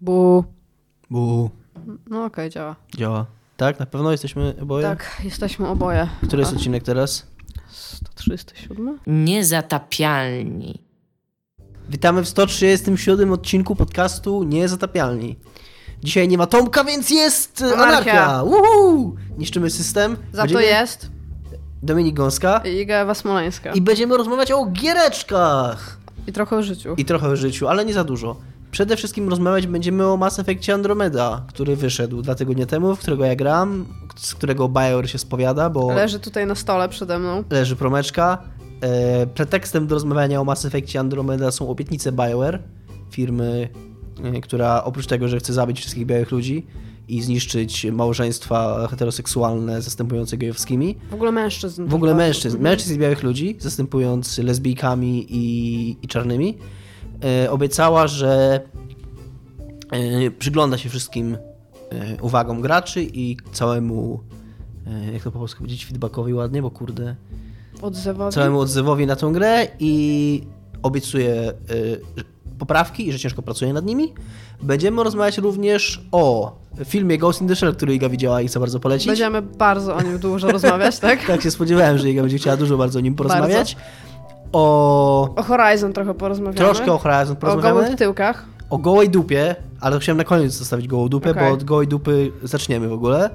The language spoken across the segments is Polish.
Bu. Bu. No okej, działa. Działa. Tak? Na pewno jesteśmy oboje? Tak, jesteśmy oboje. Który jest odcinek teraz? 137? Niezatapialni. Witamy w 137 odcinku podcastu Niezatapialni. Dzisiaj nie ma Tomka, więc jest Anarchia. anarchia. Uhu! Niszczymy system. Za Będziemy- to jest Dominik Gąska. i Iga Ewa Smoleńska. I będziemy rozmawiać o giereczkach. I trochę o życiu. I trochę o życiu, ale nie za dużo. Przede wszystkim rozmawiać będziemy o Mass Effectie Andromeda, który wyszedł dwa tygodnie temu, w którego ja gram, z którego BioWare się spowiada, bo Leży tutaj na stole przede mną. leży promeczka. E, pretekstem do rozmawiania o Mass Effectie Andromeda są obietnice BioWare, firmy, e, która oprócz tego, że chce zabić wszystkich białych ludzi i zniszczyć małżeństwa heteroseksualne zastępujące gejowskimi, W ogóle mężczyzn. w ogóle Tak. mężczyzn, mężczyzn i białych ludzi, zastępując lesbijkami i, i czarnymi, obiecała, że e, przygląda się wszystkim e, uwagom graczy i całemu, e, jak to po polsku powiedzieć, feedbackowi ładnie, bo kurde, Odzewowi. całemu odzewowi na tę grę i obiecuje e, poprawki i że ciężko pracuje nad nimi. Będziemy rozmawiać również o filmie Ghost in the Shell, który Iga widziała i chcę bardzo polecić. Będziemy bardzo o nim dużo rozmawiać, tak? Tak się spodziewałem, że Iga będzie chciała dużo bardzo o nim porozmawiać. O... O Horizon trochę porozmawiamy. Troszkę o Horizon O porozmawiamy. gołych tyłkach. O gołej dupie, ale chciałem na koniec zostawić gołą dupę, Okej. bo od gołej dupy zaczniemy w ogóle.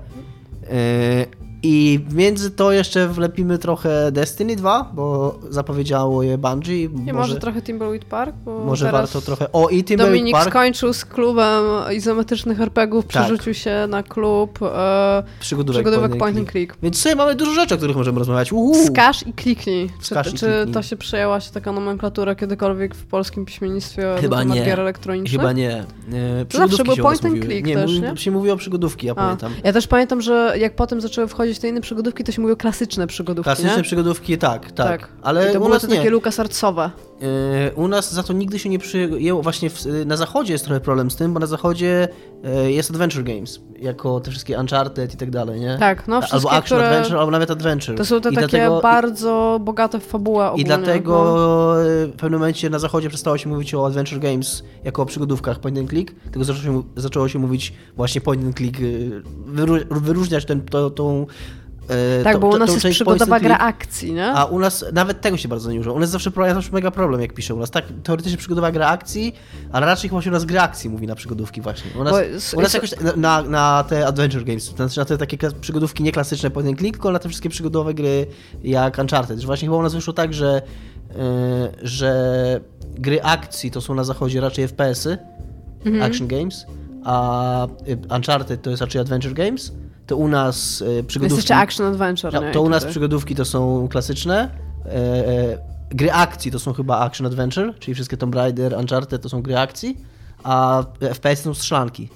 Yy, I między to jeszcze wlepimy trochę Destiny 2, bo zapowiedziało je Bungie. Nie może, może trochę Timberwolf Park, bo może warto trochę... O, i Timberlake Dominik Park. skończył z klubem izometrycznych RPGów, Tak. przerzucił się na klub e, Przygodówek, przygodówek point and click. Więc sobie mamy dużo rzeczy, o których możemy rozmawiać. Uhu. Wskaż i kliknij. Czy, i czy kliknij. to się przejęła się taka nomenklatura kiedykolwiek w polskim piśmiennictwie Chyba na nie. gier elektronicznych? Chyba nie. E, zawsze nas point and click nie, też, nie? się mówi o przygodówki, ja A, pamiętam. ja też pamiętam, że jak potem zaczęły wchodzić te inne przygodówki, to się mówiło klasyczne przygodówki, Klasyczne nie? przygodówki, tak, tak. I Ale to u były te nie. takie LucasArtsowe. Yy, U nas za to nigdy się nie przyjęło. Właśnie w, na zachodzie jest trochę problem z tym, bo na zachodzie yy, jest Adventure Games, jako te wszystkie Uncharted i tak dalej, nie? Tak, no albo wszystkie, Action które... Adventure, albo nawet Adventure. To są te I takie dlatego, bardzo bogate w fabułę I ogólnie. dlatego no. w pewnym momencie na zachodzie przestało się mówić o Adventure Games jako o przygodówkach point and click, tylko zaczęło się, zaczęło się mówić właśnie point and click, wyróżniać ten, to, tą... yy, Tak, to- bo u nas jest przygodowa gra akcji, nie? A u nas nawet tego się bardzo nie używa. U nas zawsze, ja zawsze mega problem, jak piszę u nas. Tak, teoretycznie przygodowa gra akcji, ale raczej chyba się u nas gra akcji mówi na przygodówki właśnie. U nas, Bo u nas jakoś na, na te adventure games, to znaczy na te takie przygodówki nieklasyczne point and click, tylko na te wszystkie przygodowe gry jak Uncharted. Że właśnie chyba u nas wyszło tak, że, yy, że gry akcji to są na zachodzie raczej FPS-y, Mhm. action games, a y, Uncharted to jest raczej adventure games. To u nas Jest przygodówki... jeszcze action adventure, No, to u nas przygodówki to są klasyczne. E, e, gry akcji to są chyba action adventure, czyli wszystkie Tomb Raider, Uncharted to są gry akcji, a FPS to są strzelanki.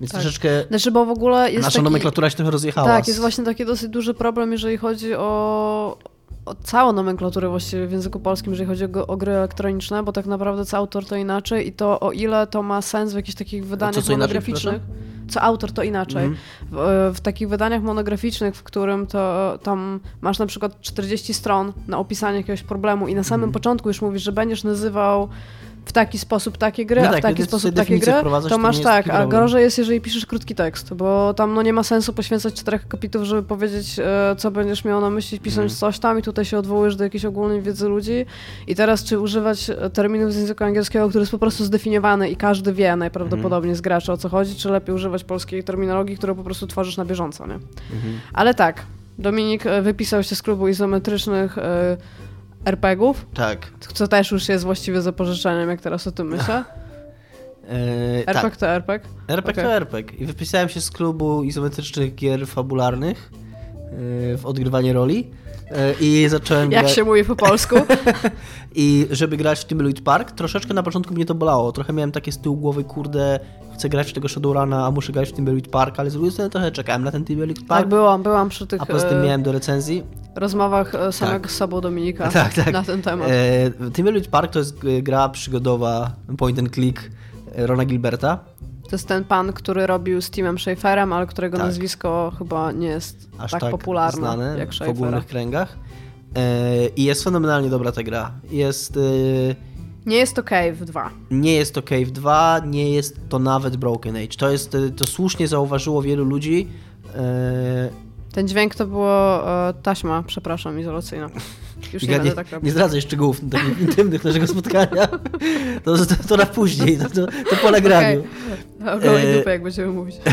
Więc Tak. troszeczkę Znaczy, bo w ogóle jest nasza taki... nomenklatura się trochę rozjechała. Tak, jest właśnie taki dosyć duży problem, jeżeli chodzi o, o całą nomenklaturę właściwie w języku polskim, jeżeli chodzi o, o gry elektroniczne, bo tak naprawdę co autor to inaczej i to o ile to ma sens w jakichś takich wydaniach monograficznych, co autor to inaczej. Mhm. W, w takich wydaniach monograficznych, w którym to tam masz na przykład 40 stron na opisanie jakiegoś problemu i na samym Mhm. początku już mówisz, że będziesz nazywał w taki sposób takie gry, No a tak, w taki sposób takie gry, to to masz jest tak, a gorzej jest, jeżeli piszesz krótki tekst, bo tam no nie ma sensu poświęcać czterech akapitów, żeby powiedzieć, e, co będziesz miał na myśli, pisząc Mhm. coś tam i tutaj się odwołujesz do jakiejś ogólnej wiedzy ludzi i teraz czy używać e, terminów z języka angielskiego, który jest po prostu zdefiniowany i każdy wie najprawdopodobniej Mhm. z graczy o co chodzi, czy lepiej używać polskiej terminologii, którą po prostu tworzysz na bieżąco, nie? Mhm. Ale tak, Dominik e, wypisał się z klubu izometrycznych RPG-ów, Tak. co też już jest właściwie zapożyczeniem, jak teraz o tym myślę. E, RPG tak. to RPG. RPG Okej. to RPG. I wypisałem się z klubu izometrycznych gier fabularnych e, w odgrywanie roli. E, I zacząłem Jak grać- się mówi po polsku? I żeby grać w Timberlake Park, troszeczkę na początku mnie to bolało. Trochę miałem takie z tyłu głowy, kurde, chcę grać w tego Shadowruna, a muszę grać w Timberlake Park, ale z drugiej strony trochę czekałem na ten Timberlake Park. Tak, byłam, byłam przy tych a poza tym e, miałem do recenzji. rozmowach e, samego Tak. z sobą Dominika Tak, tak. na ten temat. E, Timberlake Park to jest gra przygodowa point and click Rona Gilberta. To jest ten pan, który robił z Timem Schaeferem, ale którego Tak. nazwisko chyba nie jest Aż tak, tak, popularne znane jak w Schaefera. ogólnych kręgach. E, I jest fenomenalnie dobra ta gra. Jest... e, Nie jest to Cave 2. Nie jest to Cave 2, nie jest to nawet Broken Age. To jest, to słusznie zauważyło wielu ludzi. E, Ten dźwięk to było e, taśma, przepraszam, izolacyjna. Już nie, nie, tak nie zdradzaj szczegółów takich intymnych naszego spotkania. To, to, to na później, to, to, to po nagraniu. Okay. E, dupy, jak będziemy mówić.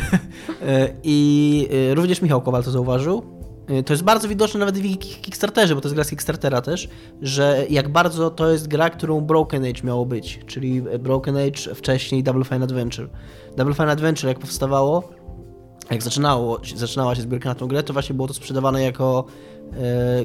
E, I e, również Michał Kowal to zauważył. E, To jest bardzo widoczne nawet w Kick- Kickstarterze, bo to jest gra z Kickstartera też, że jak bardzo to jest gra, którą Broken Age miało być, czyli Broken Age wcześniej Double Fine Adventure. Double Fine Adventure jak powstawało, jak zaczynało, zaczynała się zbiórka na tą grę, to właśnie było to sprzedawane jako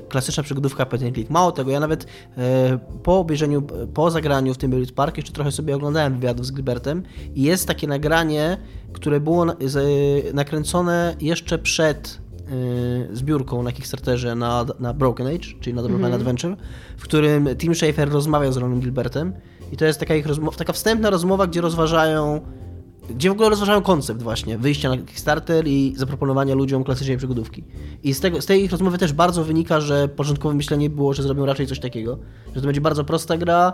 klasyczna przygodówka point click. Mało tego, ja nawet e, po obejrzeniu, po zagraniu w tym Build Park jeszcze trochę sobie oglądałem wywiadów z Gilbertem i jest takie nagranie, które było z, nakręcone jeszcze przed e, zbiórką na Kickstarterze na, na Broken Age, czyli na Double Fine Adventure, w którym Tim Schafer rozmawiał z Ronem Gilbertem i to jest taka, ich taka wstępna rozmowa, gdzie rozważają gdzie w ogóle rozważają koncept właśnie wyjścia na Kickstarter i zaproponowania ludziom klasycznej przygodówki. I z, tego, z tej ich rozmowy też bardzo wynika, że początkowe myślenie było, że zrobią raczej coś takiego, że to będzie bardzo prosta gra,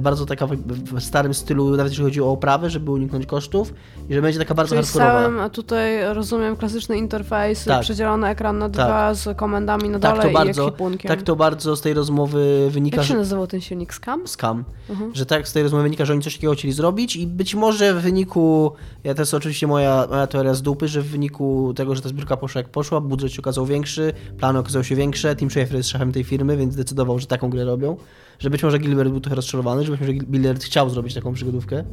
bardzo taka w, starym stylu, nawet jeśli chodzi o oprawę, żeby uniknąć kosztów i że będzie taka bardzo Czyli hardkorowa. a tutaj rozumiem, klasyczny interfejs, Tak. przedzielony ekran na Tak. dwa z komendami na Tak dole to, i ekwipunkiem. tak to bardzo z tej rozmowy wynika, Jak się że... nazywał ten silnik? Scam? Scam, Mhm. że tak z tej rozmowy wynika, że oni coś takiego chcieli zrobić i być może w wyniku, ja to jest oczywiście moja, moja teoria z dupy, że w wyniku tego, że ta zbiórka poszła jak poszła, budżet się okazał większy, plany okazały się większe, Tim Schafer jest szefem tej firmy, więc zdecydował, że taką grę robią, że być może Gilbert był trochę rozczarowany, że być może Gilbert chciał zrobić taką przygodówkę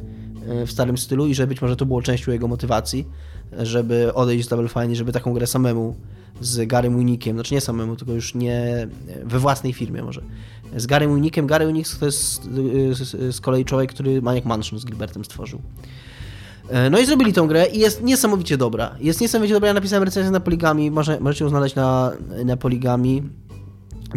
e, w starym stylu i że być może to było częścią jego motywacji, e, żeby odejść z Double Fine żeby taką grę samemu z Garym Winikiem, znaczy nie samemu, tylko już nie we własnej firmie może. Z Garym Winikiem, Gary Winnik to jest y, z, kolei człowiek, który Maniac Mansion z Gilbertem stworzył. E, No i zrobili tą grę i jest niesamowicie dobra. Jest niesamowicie dobra, ja napisałem recenzję na Poligami, może, możecie ją znaleźć na, na Poligami.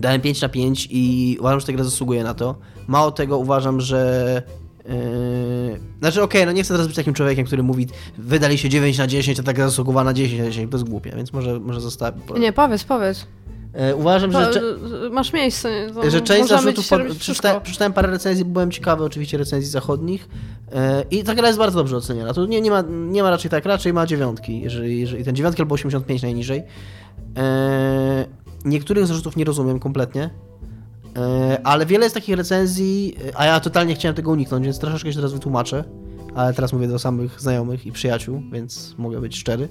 Dałem 5 na 5 i uważam, że ta gra zasługuje na to. Mało tego, uważam, że... Yy... Znaczy, okej, no nie chcę teraz być takim człowiekiem, który mówi wydali się 9 na 10, a ta gra zasługowała na 10 na 10, to jest głupie, więc może, może zostawię. Nie, powiedz, powiedz. E, Uważam, że... To, cze- masz miejsce. to że część zarzutów, po, przeczytałem, przeczytałem parę recenzji, byłem ciekawy oczywiście recenzji zachodnich e, i ta gra jest bardzo dobrze oceniana. Tu nie, nie, ma, nie ma raczej tak, raczej ma dziewiątki, jeżeli, jeżeli ten dziewiątki albo 85 najniżej. E, niektórych zarzutów nie rozumiem kompletnie, e, ale wiele jest takich recenzji, a ja totalnie chciałem tego uniknąć, więc troszeczkę się teraz wytłumaczę, ale teraz mówię do samych znajomych i przyjaciół, więc mogę być szczery.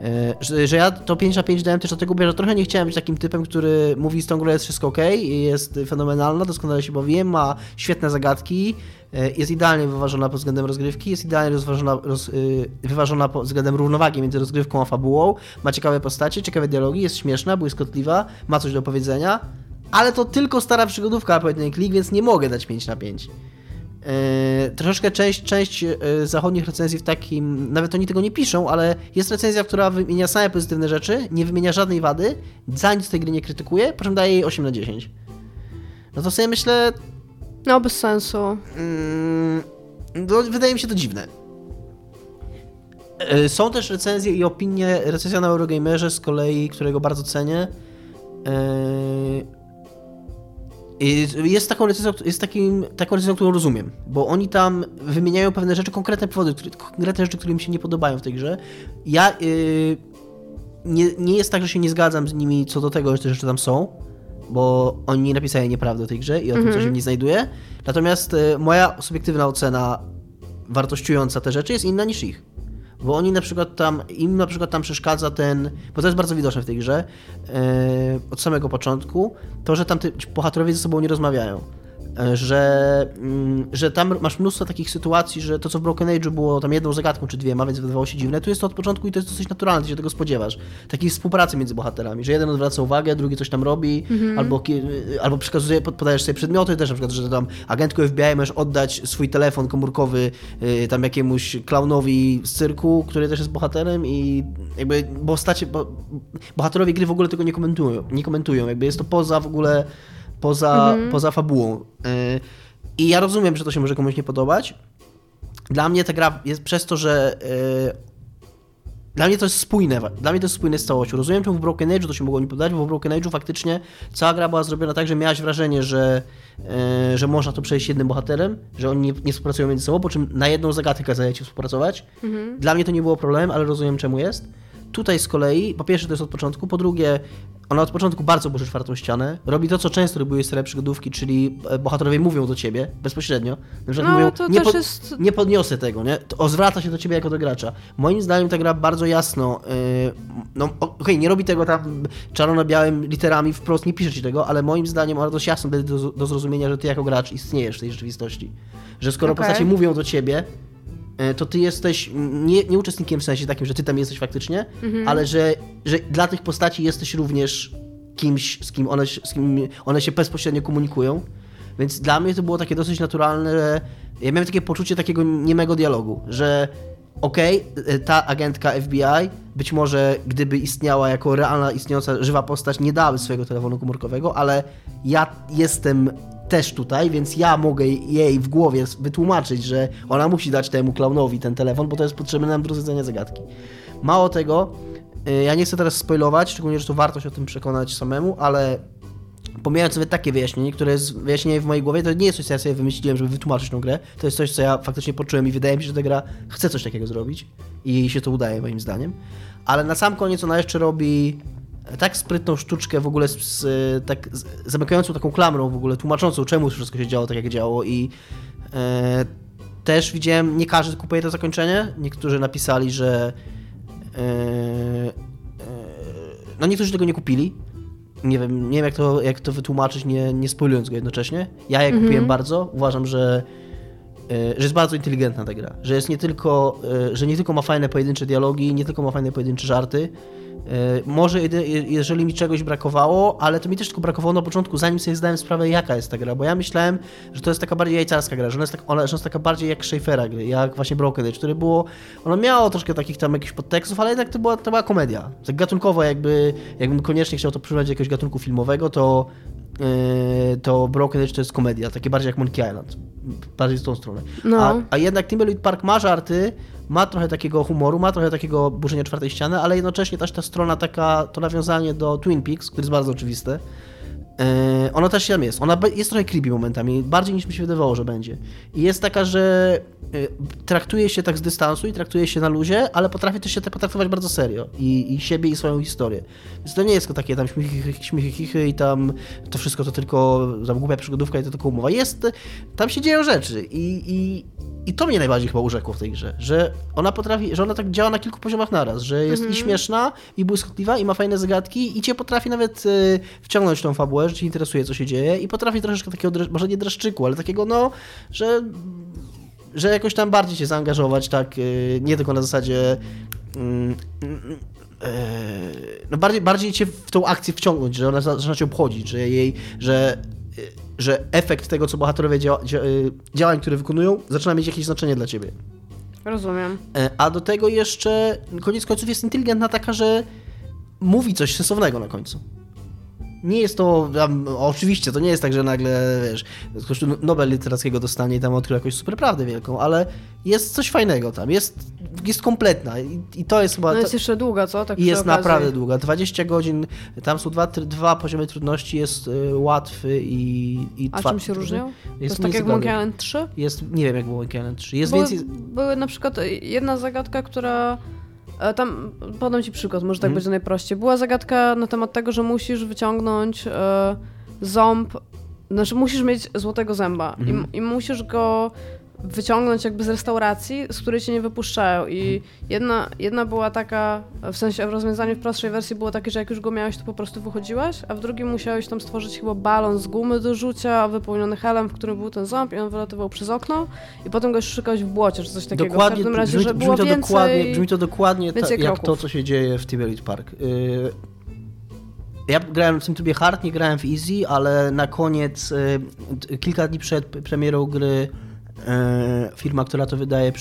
E, Że, że ja to 5 na 5 dałem też dlatego, że trochę nie chciałem być takim typem, który mówi z tą grą jest wszystko ok, jest fenomenalna, doskonale się bawiłem, ma świetne zagadki, e, jest idealnie wyważona pod względem rozgrywki, jest idealnie roz, y, wyważona pod względem równowagi między rozgrywką a fabułą, ma ciekawe postacie, ciekawe dialogi, jest śmieszna, błyskotliwa, ma coś do powiedzenia, ale to tylko stara przygodówka point click, więc nie mogę dać 5 na 5. Yy, troszeczkę część, część yy, zachodnich recenzji w takim, nawet oni tego nie piszą, ale jest recenzja, która wymienia same pozytywne rzeczy, nie wymienia żadnej wady, za nic tej gry nie krytykuje, po czym daje jej 8 na 10. No to sobie myślę, No, bez sensu. mm, no, wydaje mi się to dziwne. Yy, Są też recenzje i opinie, recenzja na Eurogamerze z kolei, którego bardzo cenię. Jest taką recenzją, jest takim, taką recenzją, którą rozumiem, bo oni tam wymieniają pewne rzeczy, konkretne powody, które, konkretne rzeczy, które mi się nie podobają w tej grze. Ja yy, nie, nie jest tak, że się nie zgadzam z nimi co do tego, że te rzeczy tam są, bo oni nie napisali nieprawdy o tej grze i o tym, co się w niej znajduje. Natomiast yy, moja subiektywna ocena wartościująca te rzeczy jest inna niż ich. Bo oni na przykład tam, im na przykład tam przeszkadza ten, bo to jest bardzo widoczne w tej grze, e, od samego początku, to, że tam te bohaterowie ze sobą nie rozmawiają. Że, mm, że tam masz mnóstwo takich sytuacji, że to co w Broken Age'u było tam jedną zagadką czy dwiema, więc wydawało się dziwne, tu jest to od początku i to jest dosyć naturalne, ty się tego spodziewasz. Takiej współpracy między bohaterami, że jeden odwraca uwagę, drugi coś tam robi, albo, ki- albo przekazuje, pod- podajesz sobie przedmioty też, na przykład, że tam agentku FBI możesz oddać swój telefon komórkowy y, tam jakiemuś klaunowi z cyrku, który też jest bohaterem i jakby postacie, bo, bohaterowie gry w ogóle tego nie komentują, nie komentują, jakby jest to poza w ogóle, poza, poza fabułą. Y, I ja rozumiem, że to się może komuś nie podobać. Dla mnie ta gra jest przez to, że y, dla mnie to jest spójne, dla mnie to jest spójne z całością. Rozumiem, czemu w Broken Age to się mogło nie podać, bo w Broken Age'u faktycznie cała gra była zrobiona tak, że miałeś wrażenie, że, e, że można to przejść jednym bohaterem, że oni nie, nie współpracują między sobą, po czym na jedną zagadkę kazajecie współpracować. Mhm. Dla mnie to nie było problemem, ale rozumiem czemu jest. Tutaj z kolei, po pierwsze to jest od początku, po drugie ona od początku bardzo burzy czwartą ścianę. Robi to, co często robiły serie przygodówki, czyli e, bohaterowie mówią do ciebie bezpośrednio. Na przykład no, mówią, to nie, po, jest... nie podniosę tego, nie? To zwraca się do ciebie jako do gracza. Moim zdaniem ta gra bardzo jasno, yy, no okej, okay, nie robi tego tam czarno-białym literami, wprost nie pisze ci tego, ale moim zdaniem ona dość jasno do, do zrozumienia, że ty jako gracz istniejesz w tej rzeczywistości. Że skoro okay. postacie mówią do ciebie, to ty jesteś nie, nie uczestnikiem w sensie takim, że ty tam jesteś faktycznie, mhm. ale że, że dla tych postaci jesteś również kimś, z kim, one, z kim one się bezpośrednio komunikują. Więc dla mnie to było takie dosyć naturalne, że ja miałem takie poczucie takiego niemego dialogu, że okej, okay, ta agentka FBI być może gdyby istniała jako realna, istniejąca, żywa postać, nie dałaby swojego telefonu komórkowego, ale ja jestem też tutaj, więc ja mogę jej w głowie wytłumaczyć, że ona musi dać temu klaunowi ten telefon, bo to jest potrzebne nam do rozwiązania zagadki. Mało tego, y, ja nie chcę teraz spoilować, szczególnie, że to warto się o tym przekonać samemu, ale pomijając sobie takie wyjaśnienie, które jest wyjaśnienie w mojej głowie, to nie jest coś, co ja sobie wymyśliłem, żeby wytłumaczyć tą grę. To jest coś, co ja faktycznie poczułem i wydaje mi się, że ta gra chce coś takiego zrobić i jej się to udaje, moim zdaniem. Ale na sam koniec ona jeszcze robi tak sprytną sztuczkę w ogóle z, tak z, zamykającą taką klamrą w ogóle, tłumaczącą czemu wszystko się działo tak jak działo i e, też widziałem, nie każdy kupuje to zakończenie, niektórzy napisali, że e, e, no niektórzy tego nie kupili, nie wiem, nie wiem jak to, jak to wytłumaczyć, nie, nie spoilując go jednocześnie. Ja je kupiłem mhm. bardzo, uważam, że że jest bardzo inteligentna ta gra, że jest nie tylko, e, że nie tylko ma fajne pojedyncze dialogi, nie tylko ma fajne pojedyncze żarty, E, może jeżeli mi czegoś brakowało, ale to mi też tylko brakowało na początku, zanim sobie zdałem sprawę, jaka jest ta gra, bo ja myślałem, że to jest taka bardziej jajcarska gra, że ona jest, tak, ona, jest taka bardziej jak Schaeffera gry, jak właśnie Broken Age, które było, ono miało troszkę takich tam jakichś podtekstów, ale jednak to była, to była komedia. Tak gatunkowo jakby, jakbym koniecznie chciał to przyrównać do jakiegoś gatunku filmowego, to to Broken Age to jest komedia, takie bardziej jak Monkey Island, bardziej z tą stronę. No. A, a jednak Timberlake Park ma żarty, ma trochę takiego humoru, ma trochę takiego burzenia czwartej ściany, ale jednocześnie też ta strona taka, to nawiązanie do Twin Peaks, które jest bardzo oczywiste, yy, ono też tam jest. Ona jest trochę creepy momentami, bardziej niż mi się wydawało, że będzie. I jest taka, że yy, traktuje się tak z dystansu i traktuje się na luzie, ale potrafi też się tak potraktować bardzo serio. I, I, siebie, i swoją historię. Więc to nie jest takie tam śmichy, śmichy chichy i tam to wszystko to tylko tam głupia przygodówka i to tylko umowa. Jest, tam się dzieją rzeczy i, i i to mnie najbardziej chyba urzekło w tej grze, że ona potrafi, że ona tak działa na kilku poziomach naraz, że jest -hmm. i mhm. śmieszna, i błyskotliwa, i ma fajne zagadki, i cię potrafi nawet y, wciągnąć tą fabułę, że cię interesuje, co się dzieje, i potrafi troszeczkę takiego, może nie dreszczyku, ale takiego, no, że, że jakoś tam bardziej się zaangażować, tak, y, nie tylko na zasadzie. Y, no bardziej, bardziej cię w tą akcję wciągnąć, że ona zaczyna cię obchodzić, że jej, że że efekt tego, co bohaterowie dzia y, działań, które wykonują, zaczyna mieć jakieś znaczenie dla ciebie. Rozumiem. E, a do tego jeszcze, koniec końców, jest inteligentna taka, że mówi coś sensownego na końcu. Nie jest to, oczywiście, to nie jest tak, że nagle, wiesz, Nobel Literackiego dostanie i tam odkrył jakąś super prawdę wielką, ale jest coś fajnego tam, jest, jest kompletna i, i to jest chyba... No jest jeszcze długa, co? Tak I jest okazji. naprawdę długa, 20 godzin, tam są dwa, dwa poziomy trudności, jest y, łatwy i, i A czym się różnią? Jest, to jest tak jak Monkey Island 3? Jest, nie wiem jak Monkey Island 3, jest były, więcej... Były na przykład jedna zagadka, która tam podam ci przykład, może tak hmm. będzie najprościej. Była zagadka na temat tego, że musisz wyciągnąć e, ząb, znaczy musisz mieć złotego zęba hmm. i, mhm. i musisz go wyciągnąć jakby z restauracji, z której cię nie wypuszczają. I jedna, jedna była taka, w sensie w rozwiązaniu w prostszej wersji było takie, że jak już go miałeś, to po prostu wychodziłaś, a w drugim musiałeś tam stworzyć chyba balon z gumy do rzucia, wypełniony helem, w którym był ten ząb i on wylatywał przez okno i potem go szukałeś w błocie, czy coś takiego. Dokładnie, w każdym razie, brzmi, że było to więcej, dokładnie, brzmi to dokładnie ta, jak to, co się dzieje w Tiberius Park. Yy... Ja grałem w tym trybie hard, nie grałem w easy, ale na koniec, yy, kilka dni przed premierą gry firma, która to wydaje,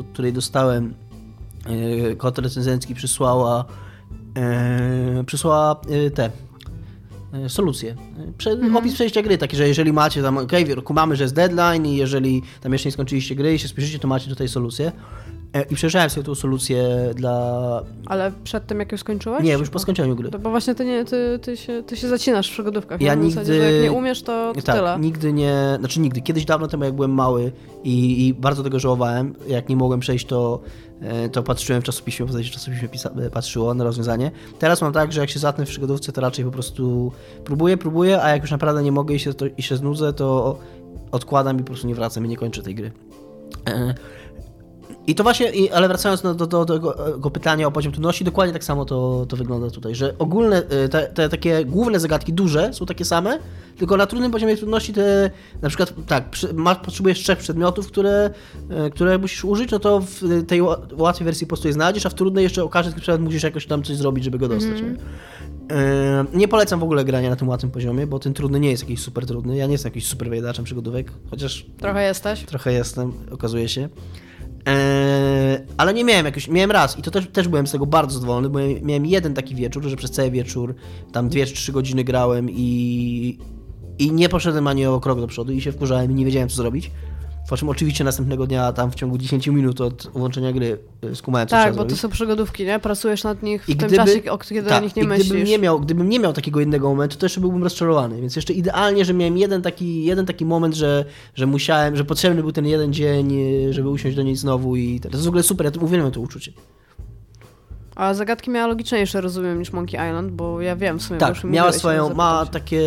od której dostałem e, kod recenzencki, przysłała e, przysłała te solucje. Prze mhm. Opis przejścia gry, taki, że jeżeli macie tam, ok, kumamy, że jest deadline i jeżeli tam jeszcze nie skończyliście gry i się spieszycie, to macie tutaj solucję. E, I przejrzałem sobie tą solucję dla... Ale przed tym, jak już skończyłeś? Nie, już po skończeniu gry. To bo właśnie ty, nie, ty, ty, się, ty się zacinasz w przygodówkach. Ja nigdy- Zasadzie, że jak nie umiesz, to, to tak, tyle. nigdy nie, znaczy nigdy, kiedyś dawno temu jak byłem mały i, i bardzo tego żałowałem, jak nie mogłem przejść to, e, to patrzyłem w czasopiśmie, w zasadzie czasopiśmie pisa, e, patrzyło na rozwiązanie. Teraz mam tak, że jak się zatnę w przygodówce, to raczej po prostu próbuję, próbuję, a jak już naprawdę nie mogę i się, to, i się znudzę, to odkładam i po prostu nie wracam i nie kończę tej gry. E, I to właśnie, ale wracając do, do, do tego tego pytania o poziom trudności, dokładnie tak samo to, to wygląda tutaj, że ogólne, e, te, te takie główne zagadki duże są takie same, tylko na trudnym poziomie trudności te, na przykład tak, masz, potrzebujesz trzech przedmiotów, które, e, które musisz użyć, no to w tej ła- łatwej wersji po prostu je znajdziesz, a w trudnej jeszcze o każdy przedmiot musisz jakoś tam coś zrobić, żeby go dostać. nie? E, Nie polecam w ogóle grania na tym łatwym poziomie, bo ten trudny nie jest jakiś super trudny. Ja nie jestem jakiś super wyjadaczem przygodówek, chociaż Trochę jesteś. Trochę jestem, okazuje się. Eee, ale nie miałem jakoś, miałem raz i to też, też byłem z tego bardzo zadowolony, bo miałem jeden taki wieczór, że przez cały wieczór tam 2 czy 3 godziny grałem i, i nie poszedłem ani o krok do przodu i się wkurzałem i nie wiedziałem co zrobić. Po czym oczywiście następnego dnia tam w ciągu 10 minut od włączenia gry y, skumałem co Tak, bo to są przygodówki, nie? Pracujesz nad nich w I tym gdyby- czasie, o kiedy tak, o nich nie i myślisz. Gdybym nie, miał, gdybym nie miał takiego jednego momentu, to jeszcze byłbym rozczarowany. Więc jeszcze idealnie, że miałem jeden taki, jeden taki moment, że, że musiałem, że potrzebny był ten jeden dzień, y, żeby usiąść do niej znowu i to jest w ogóle super, ja to uwielbiam to uczucie. A zagadki miała logiczniejsze, rozumiem, niż Monkey Island, bo ja wiem w sumie. Tak, miała swoją, ma takie...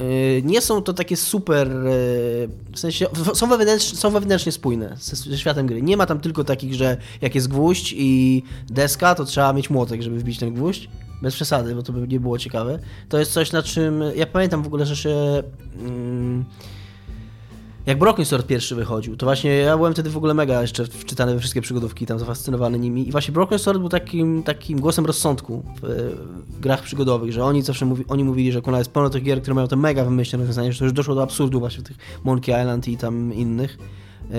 y, Nie są to takie super, y, w sensie są wewnętrznie, są wewnętrznie spójne ze, światem gry. Nie ma tam tylko takich, że jak jest gwóźdź i deska, to trzeba mieć młotek, żeby wbić ten gwóźdź. Bez przesady, bo to by nie było ciekawe. To jest coś, na czym. Ja pamiętam w ogóle, że się. Mm, jak Broken Sword pierwszy wychodził, to właśnie ja byłem wtedy w ogóle mega jeszcze wczytany we wszystkie przygodówki, tam zafascynowany nimi. I właśnie Broken Sword był takim, takim głosem rozsądku w, w grach przygodowych, że oni zawsze mówi, oni mówili, że kuna jest pełno tych gier, które mają te mega wymyślne rozwiązania, że to już doszło do absurdu właśnie w tych Monkey Island i tam innych. E,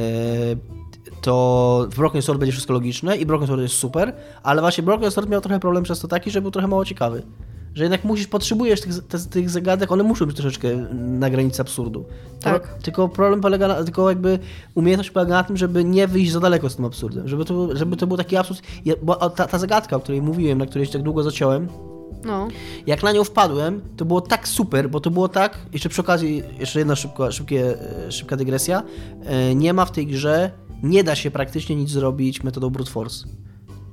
to w Broken Sword będzie wszystko logiczne i Broken Sword jest super, ale właśnie Broken Sword miał trochę problem przez to taki, że był trochę mało ciekawy. Że jednak musisz, potrzebujesz tych, te, tych zagadek, one muszą być troszeczkę na granicy absurdu. Tak. Pro- Tylko problem polega na, tylko jakby umiejętność polega na tym, żeby nie wyjść za daleko z tym absurdem. Żeby to, żeby to był taki absurd. Ja, bo ta, ta zagadka, o której mówiłem, na której się tak długo zaciąłem, No. jak na nią wpadłem, to było tak super, bo to było tak, jeszcze przy okazji, jeszcze jedna szybka, szybkie, szybka dygresja, e, nie ma w tej grze, nie da się praktycznie nic zrobić metodą brute force.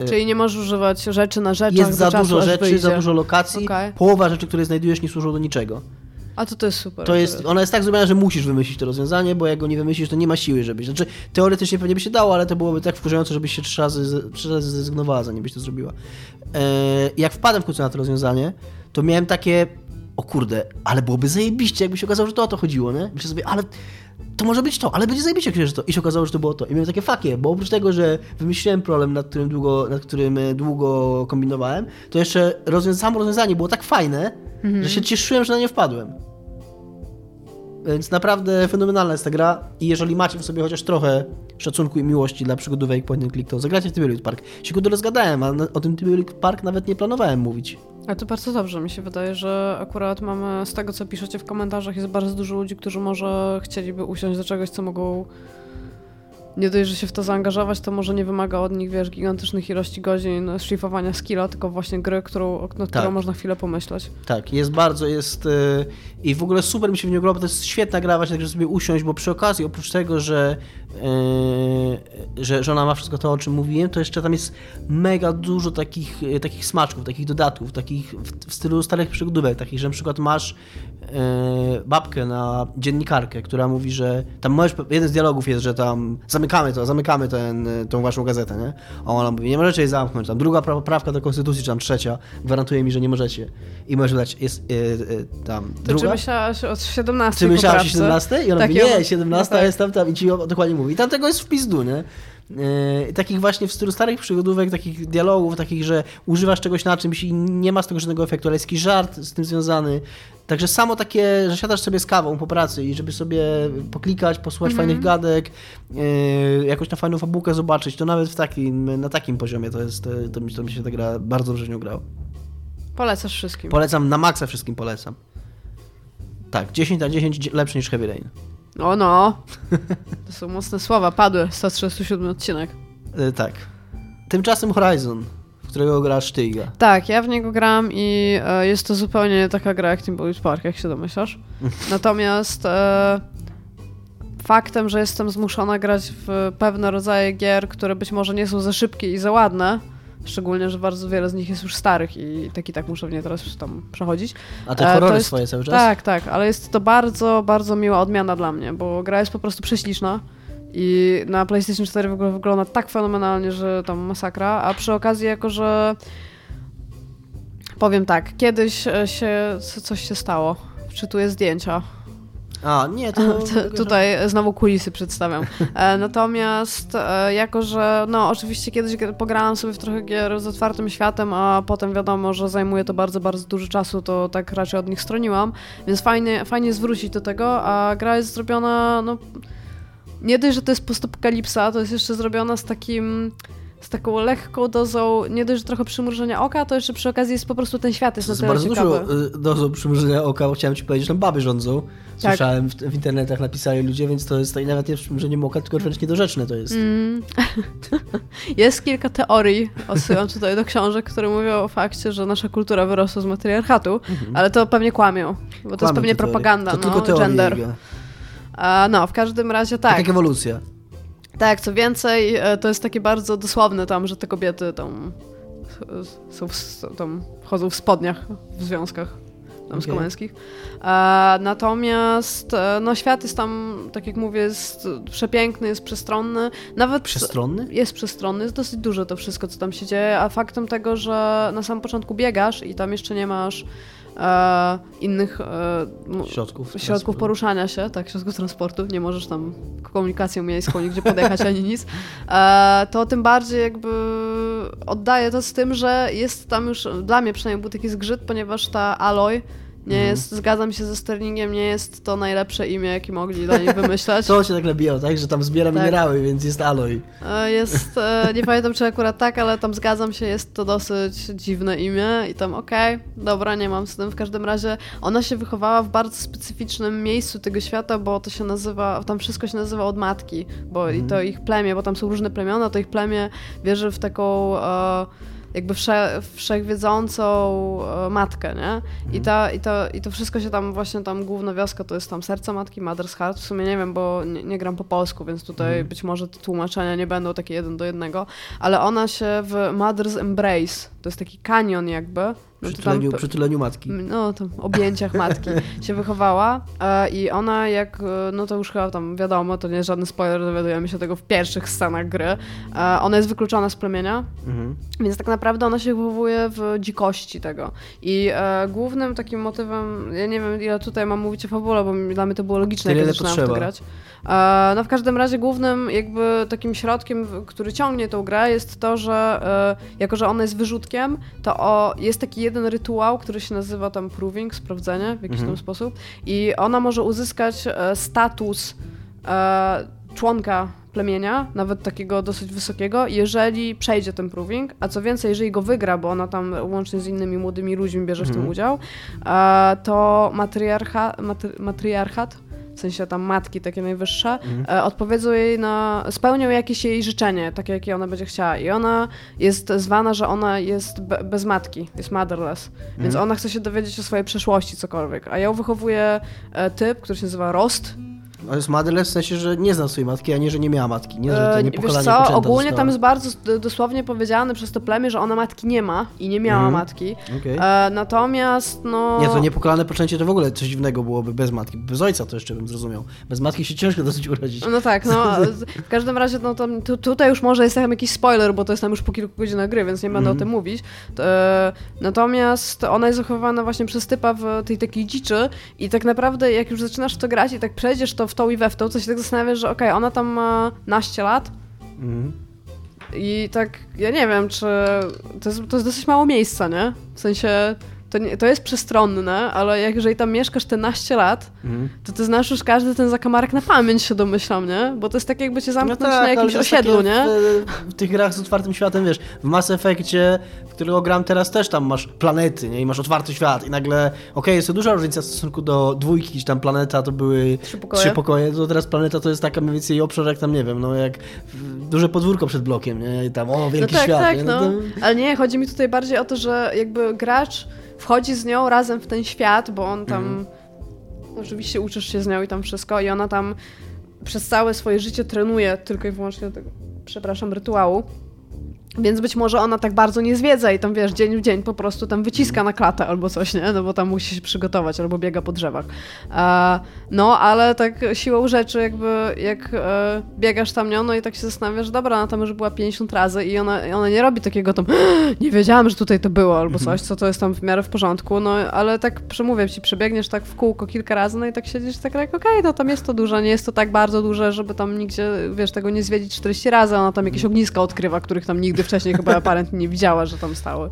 Czyli nie możesz używać rzeczy na rzeczach Jest za dużo rzeczy, za dużo lokacji, Okej. połowa rzeczy, które znajdujesz nie służą do niczego. A to to jest super. To jest, ona jest tak zrobiona, że musisz wymyślić to rozwiązanie, bo jak go nie wymyślisz, to nie ma siły, żebyś. Znaczy, teoretycznie pewnie by się dało, ale to byłoby tak wkurzające, żebyś się trzy razy, trzy razy zrezygnowała, zanim byś to zrobiła. E, jak wpadłem w końcu na to rozwiązanie, to miałem takie, o kurde, ale byłoby zajebiście, jakby się okazało, że to o to chodziło, nie? Myślę sobie, ale to może być to, ale będzie zajebiście, jak to. I się okazało, że to było to. I miałem takie fakie, bo oprócz tego, że wymyśliłem problem, nad którym długo, nad którym e, długo kombinowałem, to jeszcze rozwią- samo rozwiązanie było tak fajne, że się cieszyłem, że na nie wpadłem. Więc naprawdę fenomenalna jest ta gra i jeżeli macie w sobie chociaż trochę szacunku i miłości dla przygodówek point and click, to zagrajcie w Tiburon Park. Się kurde rozgadałem, a o tym Tiburon Park nawet nie planowałem mówić. A to bardzo dobrze, mi się wydaje, że akurat mamy, z tego co piszecie w komentarzach, jest bardzo dużo ludzi, którzy może chcieliby usiąść do czegoś, co mogą nie dość, że się w to zaangażować, to może nie wymaga od nich, wiesz, gigantycznych ilości godzin szlifowania skilla, tylko właśnie gry, którą, nad którą Tak. można chwilę pomyśleć. Tak, jest bardzo, jest yy, i w ogóle super mi się w nią grało, bo to jest świetna gra właśnie, tak, żeby sobie usiąść, bo przy okazji, oprócz tego, że, yy, że, że ona ma wszystko to, o czym mówiłem, to jeszcze tam jest mega dużo takich, yy, takich smaczków, takich dodatków, takich w, w stylu starych przygodówek, takich, że na przykład masz yy, babkę na dziennikarkę, która mówi, że tam możesz, jeden z dialogów jest, że tam zamykamy to, zamykamy ten, yy, tą waszą gazetę, nie? A ona mówi, nie możecie jej zamknąć, tam druga pra- prawka do konstytucji, czy tam trzecia, gwarantuje mi, że nie możecie. I możesz dodać, jest yy, tam To druga. czy myślałaś o 17 Czy myślałaś o poprawce? 17? I ona Tak, mówi, nie, mam- 17 no tak. jest tam, tam i ci dokładnie mówi. I tam tego jest w pizdu, nie? Yy, takich właśnie w stylu starych przygodówek, takich dialogów, takich, że używasz czegoś na czymś i nie ma z tego żadnego efektu, ale jest jakiś żart z tym związany. Także samo takie, że siadasz sobie z kawą po pracy i żeby sobie poklikać, posłuchać Mhm. fajnych gadek, yy, jakąś na fajną fabułkę zobaczyć, to nawet w takim, na takim poziomie to jest, to, to, mi, to mi się ta gra bardzo dobrze nią grało. Polecasz wszystkim. Polecam, na maksa wszystkim polecam. Tak, 10 na 10 lepszy niż Heavy Rain. O no, to są mocne słowa, padły, 137 odcinek. E, tak. Tymczasem Horizon, w którego grasz ty, Iga. Tak, ja w niego gram i e, jest to zupełnie nie taka gra jak Timberwolves Park, jak się domyślasz. Natomiast e, faktem, że jestem zmuszona grać w pewne rodzaje gier, które być może nie są za szybkie i za ładne, szczególnie, że bardzo wiele z nich jest już starych i tak i tak muszę w nie teraz tam przechodzić. A te E, horrory jest- swoje cały czas? Tak, tak, ale jest to bardzo, bardzo miła odmiana dla mnie, bo gra jest po prostu prześliczna i na PlayStation 4 w ogóle wygląda tak fenomenalnie, że tam masakra, a przy okazji jako, że powiem tak, kiedyś e, się co- coś się stało. Wczytuję zdjęcia. A, nie, to... Tutaj znowu kulisy przedstawiam. E, natomiast e, jako, że no oczywiście kiedyś gr- pograłam sobie w trochę gier z otwartym światem, a potem wiadomo, że zajmuje to bardzo, bardzo dużo czasu, to tak raczej od nich stroniłam, więc fajnie, fajnie zwrócić do tego, a gra jest zrobiona, no nie dość, że to jest postapokalipsa, to jest jeszcze zrobiona z takim z taką lekką dozą, nie dość, że trochę przymrużenia oka, to jeszcze przy okazji jest po prostu ten świat jest na tyle bardzo ciekawy. dużo y, dozą przymrużenia oka, chciałem ci powiedzieć, że tam baby rządzą. Tak. Słyszałem w, w internetach, napisali ludzie, więc to jest to nawet nie przymrużeniem oka, tylko wręcz niedorzeczne to jest. Mm. Jest kilka teorii, odsyłam tutaj do książek, które mówią o fakcie, że nasza kultura wyrosła z matriarchatu, ale to pewnie kłamią, bo to jest Mhm. Pewnie propaganda, To no, tylko gender. A, no, w każdym razie Tak tak. jak ewolucja. Tak, co więcej, e, to jest takie bardzo dosłowne tam, że te kobiety tam są, w, tam chodzą w spodniach w związkach damsko-męskich. E, natomiast e, no, świat jest tam, tak jak mówię, jest przepiękny, jest przestronny. Nawet Przestronny? jest przestronny, jest dosyć duże to wszystko, co tam się dzieje, a faktem tego, że na samym początku biegasz i tam jeszcze nie masz e, innych e, Środków. środków poruszania się, tak, środków transportu, nie możesz tam komunikacją miejską nigdzie podjechać ani nic, e, to tym bardziej jakby oddaję to z tym, że jest tam już, dla mnie przynajmniej był taki zgrzyt, ponieważ ta Aloy nie Mhm. jest, zgadzam się ze Sterlingiem, nie jest to najlepsze imię, jakie mogli dla niej wymyślać. To się tak nabijało, tak? Że tam zbiera Tak. minerały, więc jest aloj. E, Jest, e, nie pamiętam czy akurat tak, ale tam zgadzam się, jest to dosyć dziwne imię i tam okej, dobra, nie mam z tym. W każdym razie ona się wychowała w bardzo specyficznym miejscu tego świata, bo to się nazywa, tam wszystko się nazywa od matki, bo i to ich plemię, bo tam są różne plemiona, to ich plemię wierzy w taką... E, jakby wsze, wszechwiedzącą e, matkę, nie? I, ta, i, to, I to wszystko się tam, właśnie tam główna wioska to jest tam serce matki, Mother's Heart, w sumie nie wiem, bo nie, nie gram po polsku, więc tutaj być może te tłumaczenia nie będą takie jeden do jednego, ale ona się w Mother's Embrace, to jest taki kanion jakby, no Przy to tam przy tuleniu matki. no, tam objęciach matki się wychowała e, i ona jak, e, no to już chyba tam wiadomo, to nie jest żaden spoiler, dowiadujemy się tego w pierwszych scenach gry, e, ona jest wykluczona z plemienia, Mhm. więc tak naprawdę ona się wychowuje w dzikości tego. I e, głównym takim motywem, ja nie wiem ile tutaj mam mówić o fabule, bo dla mnie to było logiczne, Tyle, jak zaczynałam w to grać. E, no w każdym razie głównym jakby takim środkiem, który ciągnie tą grę jest to, że e, jako, że ona jest wyrzutkiem, to o, jest taki jeden rytuał, który się nazywa tam proving, sprawdzenie w jakiś Mhm. tam sposób i ona może uzyskać e, status e, członka plemienia, nawet takiego dosyć wysokiego, jeżeli przejdzie ten proving, a co więcej, jeżeli go wygra, bo ona tam łącznie z innymi młodymi ludźmi bierze w tym Mhm. udział, e, to matriarcha, matry, matriarchat, w sensie tam matki takie najwyższe, e, odpowiedzą jej na, spełnią jakieś jej życzenie, takie jakie ona będzie chciała. I ona jest zwana, że ona jest be, bez matki, jest motherless, więc Mhm. ona chce się dowiedzieć o swojej przeszłości, cokolwiek, a ją wychowuje typ, który się nazywa Rost, Ale jest motherless w sensie, że nie zna swojej matki, a nie, że nie miała matki. Nie, że to E, nie Wiesz pokolenie co, ogólnie tam jest bardzo dosłownie powiedziane przez to plemię, że ona matki nie ma i nie miała Mhm. matki. Okej. E, natomiast no... Nie, to niepokalane poczęcie to w ogóle coś dziwnego byłoby bez matki. Bez ojca to jeszcze bym zrozumiał. Bez matki się ciężko dosyć urodzić. No tak, no w każdym razie no tu, tutaj już może jest tam jakiś spoiler, bo to jest tam już po kilku godzinach gry, więc nie będę Mhm. o tym mówić. E, natomiast ona jest zachowywana właśnie przez typa w tej takiej dziczy i tak naprawdę jak już zaczynasz w to grać i tak przejdziesz to w tą i we w tą, to się tak zastanawiasz, że okej, ona tam ma naście lat, Mhm. I tak, ja nie wiem, czy to jest, to jest dosyć mało miejsca, nie? W sensie, to, nie, to jest przestronne, ale jak jeżeli tam mieszkasz te naście lat, Mhm. to ty znasz już każdy ten zakamarek na pamięć się domyślam, nie? Bo to jest tak jakby cię zamknąć na No ale jakimś to jest osiedlu, nie? W, w tych grach z otwartym światem, wiesz, w Mass Effectie, w którego gram teraz też tam masz planety, nie? I masz otwarty świat i nagle, okej, jest to duża różnica w stosunku do dwójki, gdzie tam planeta to były Trzy pokoje. trzy pokoje, to teraz planeta to jest taka mniej więcej obszar jak tam, nie wiem, no jak duże podwórko przed blokiem, nie? I tam, o, No wielki tak, świat, tak, nie? no. to- Ale nie, chodzi mi tutaj bardziej o to, że jakby gracz wchodzi z nią razem w ten świat, bo on tam Mhm. oczywiście uczysz się z nią i tam wszystko i ona tam przez całe swoje życie trenuje tylko i wyłącznie do tego, przepraszam, rytuału. Więc być może ona tak bardzo nie zwiedza i tam wiesz, dzień w dzień po prostu tam wyciska na klatę albo coś, nie? No bo tam musi się przygotować albo biega po drzewach. E, no, ale tak siłą rzeczy jakby jak e, biegasz tam nią, no i tak się zastanawiasz, dobra, ona tam już była 50 razy i ona, ona nie robi takiego tam nie wiedziałam, że tutaj to było albo coś, co to jest tam w miarę w porządku, no ale tak przemówię ci, przebiegniesz tak w kółko kilka razy, no i tak siedzisz tak jak okej, no tam jest to duże, nie jest to tak bardzo duże, żeby tam nigdzie, wiesz, tego nie zwiedzić 40 razy, ona tam jakieś ogniska odkrywa, których tam nigdy wcześniej chyba apparently nie widziała, że tam stały.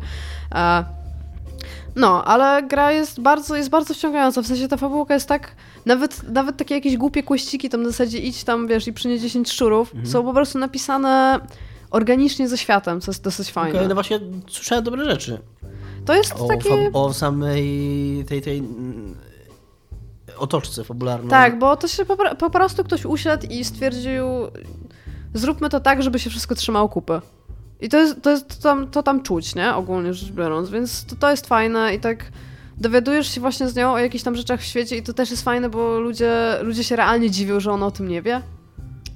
No, ale gra jest bardzo, jest bardzo wciągająca, w sensie ta fabułka jest tak, nawet, nawet takie jakieś głupie kłeściki tam w zasadzie idź tam, wiesz, i przynieś 10 szczurów, są po prostu napisane organicznie ze światem, co jest dosyć fajne. Okej, no właśnie słyszałem dobre rzeczy To jest o, takie... o samej tej, tej mm, otoczce fabularnej. Tak, bo to się po, po prostu ktoś usiadł i stwierdził, zróbmy to tak, żeby się wszystko trzymało kupy. I to jest, to jest to tam, to tam czuć, nie? Ogólnie rzecz biorąc, więc to, to jest fajne i tak dowiadujesz się właśnie z nią o jakichś tam rzeczach w świecie i to też jest fajne, bo ludzie, ludzie się realnie dziwią, że ona o tym nie wie.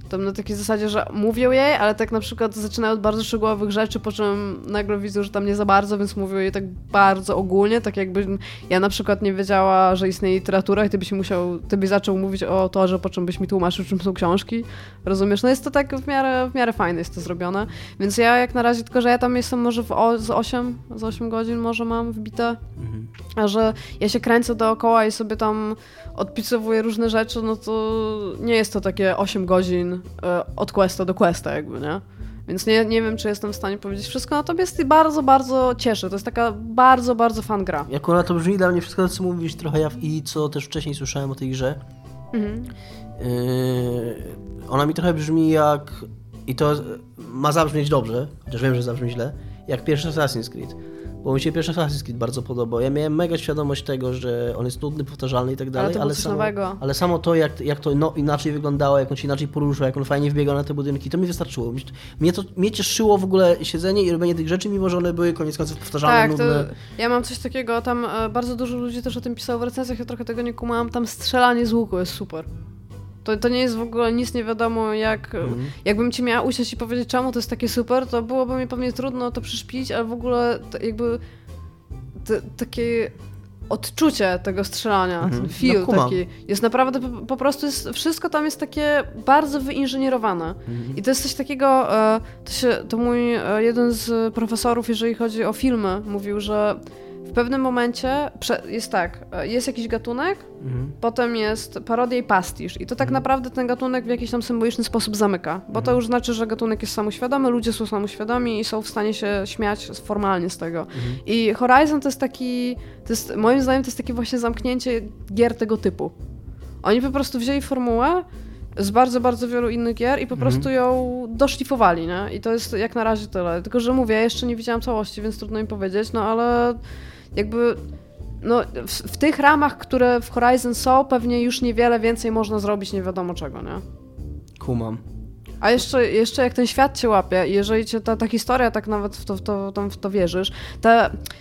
Tam na takiej zasadzie, że mówią jej, ale tak na przykład zaczynają od bardzo szczegółowych rzeczy, po czym nagle widzą, że tam nie za bardzo, więc mówią jej tak bardzo ogólnie, tak jakby ja na przykład nie wiedziała, że istnieje literatura i ty byś musiał, ty byś zaczął mówić o torze, po czym byś mi tłumaczył, czym są książki. Rozumiesz? No jest to tak w miarę, w miarę fajne jest to zrobione. Więc ja jak na razie, tylko że ja tam jestem może w o, z 8, z 8 godzin może mam wbite, Mhm. a że ja się kręcę dookoła i sobie tam odpisowuję różne rzeczy, no to nie jest to takie 8 godzin e, od questa do questa jakby, nie? Więc nie, nie wiem, czy jestem w stanie powiedzieć wszystko, natomiast bardzo, bardzo cieszę. To jest taka bardzo, bardzo fan gra. Akurat to brzmi dla mnie wszystko, co mówisz trochę ja i co też wcześniej słyszałem o tej grze. Mhm. Yy, ona mi trochę brzmi jak. I to ma zabrzmieć dobrze, chociaż wiem, że zabrzmi źle, jak pierwszy Assassin's Creed. Bo mi się pierwszy Assassin's Creed bardzo podobał. Ja miałem mega świadomość tego, że on jest nudny, powtarzalny i tak dalej, było coś samo, nowego. ale samo to, jak, jak to no, inaczej wyglądało, jak on się inaczej poruszał, jak on fajnie wbiegał na te budynki, to mi wystarczyło. Mnie, to, mnie cieszyło w ogóle siedzenie i robienie tych rzeczy, mimo że one były koniec końców powtarzalne, Tak, to nudne. ja mam coś takiego, tam e, bardzo dużo ludzi też o tym pisało w recenzjach, ja trochę tego nie kumałam, tam strzelanie z łuku jest super. To, to nie jest w ogóle nic nie wiadomo jak... Mhm. Jakbym ci miała usiąść i powiedzieć czemu to jest takie super, to byłoby mi pewnie trudno to przyszpilić, ale w ogóle jakby te, takie odczucie tego strzelania, Mhm. ten feel No, taki, jest naprawdę po, po prostu jest, wszystko tam jest takie bardzo wyinżynierowane. Mhm. I to jest coś takiego, e, to, się, to mój e, jeden z profesorów, jeżeli chodzi o filmy, mówił, że w pewnym momencie jest tak, e, jest jakiś gatunek, Mhm. potem jest parodia i pastisz. I to tak naprawdę ten gatunek w jakiś tam symboliczny sposób zamyka. Bo to już znaczy, że gatunek jest samoświadomy, ludzie są samoświadomi i są w stanie się śmiać formalnie z tego. I Horizon to jest taki, to jest, moim zdaniem to jest takie właśnie zamknięcie gier tego typu. Oni po prostu wzięli formułę z bardzo, bardzo wielu innych gier i po prostu ją doszlifowali, nie? I to jest jak na razie tyle. Tylko, że mówię, ja jeszcze nie widziałam całości, więc trudno mi powiedzieć, no ale jakby no, w, w tych ramach, które w Horizon są, pewnie już niewiele więcej można zrobić, nie wiadomo czego, nie? Kumam. A jeszcze, jeszcze jak ten świat cię łapie, jeżeli cię ta, ta historia tak nawet w to, w to, tam w to wierzysz, to,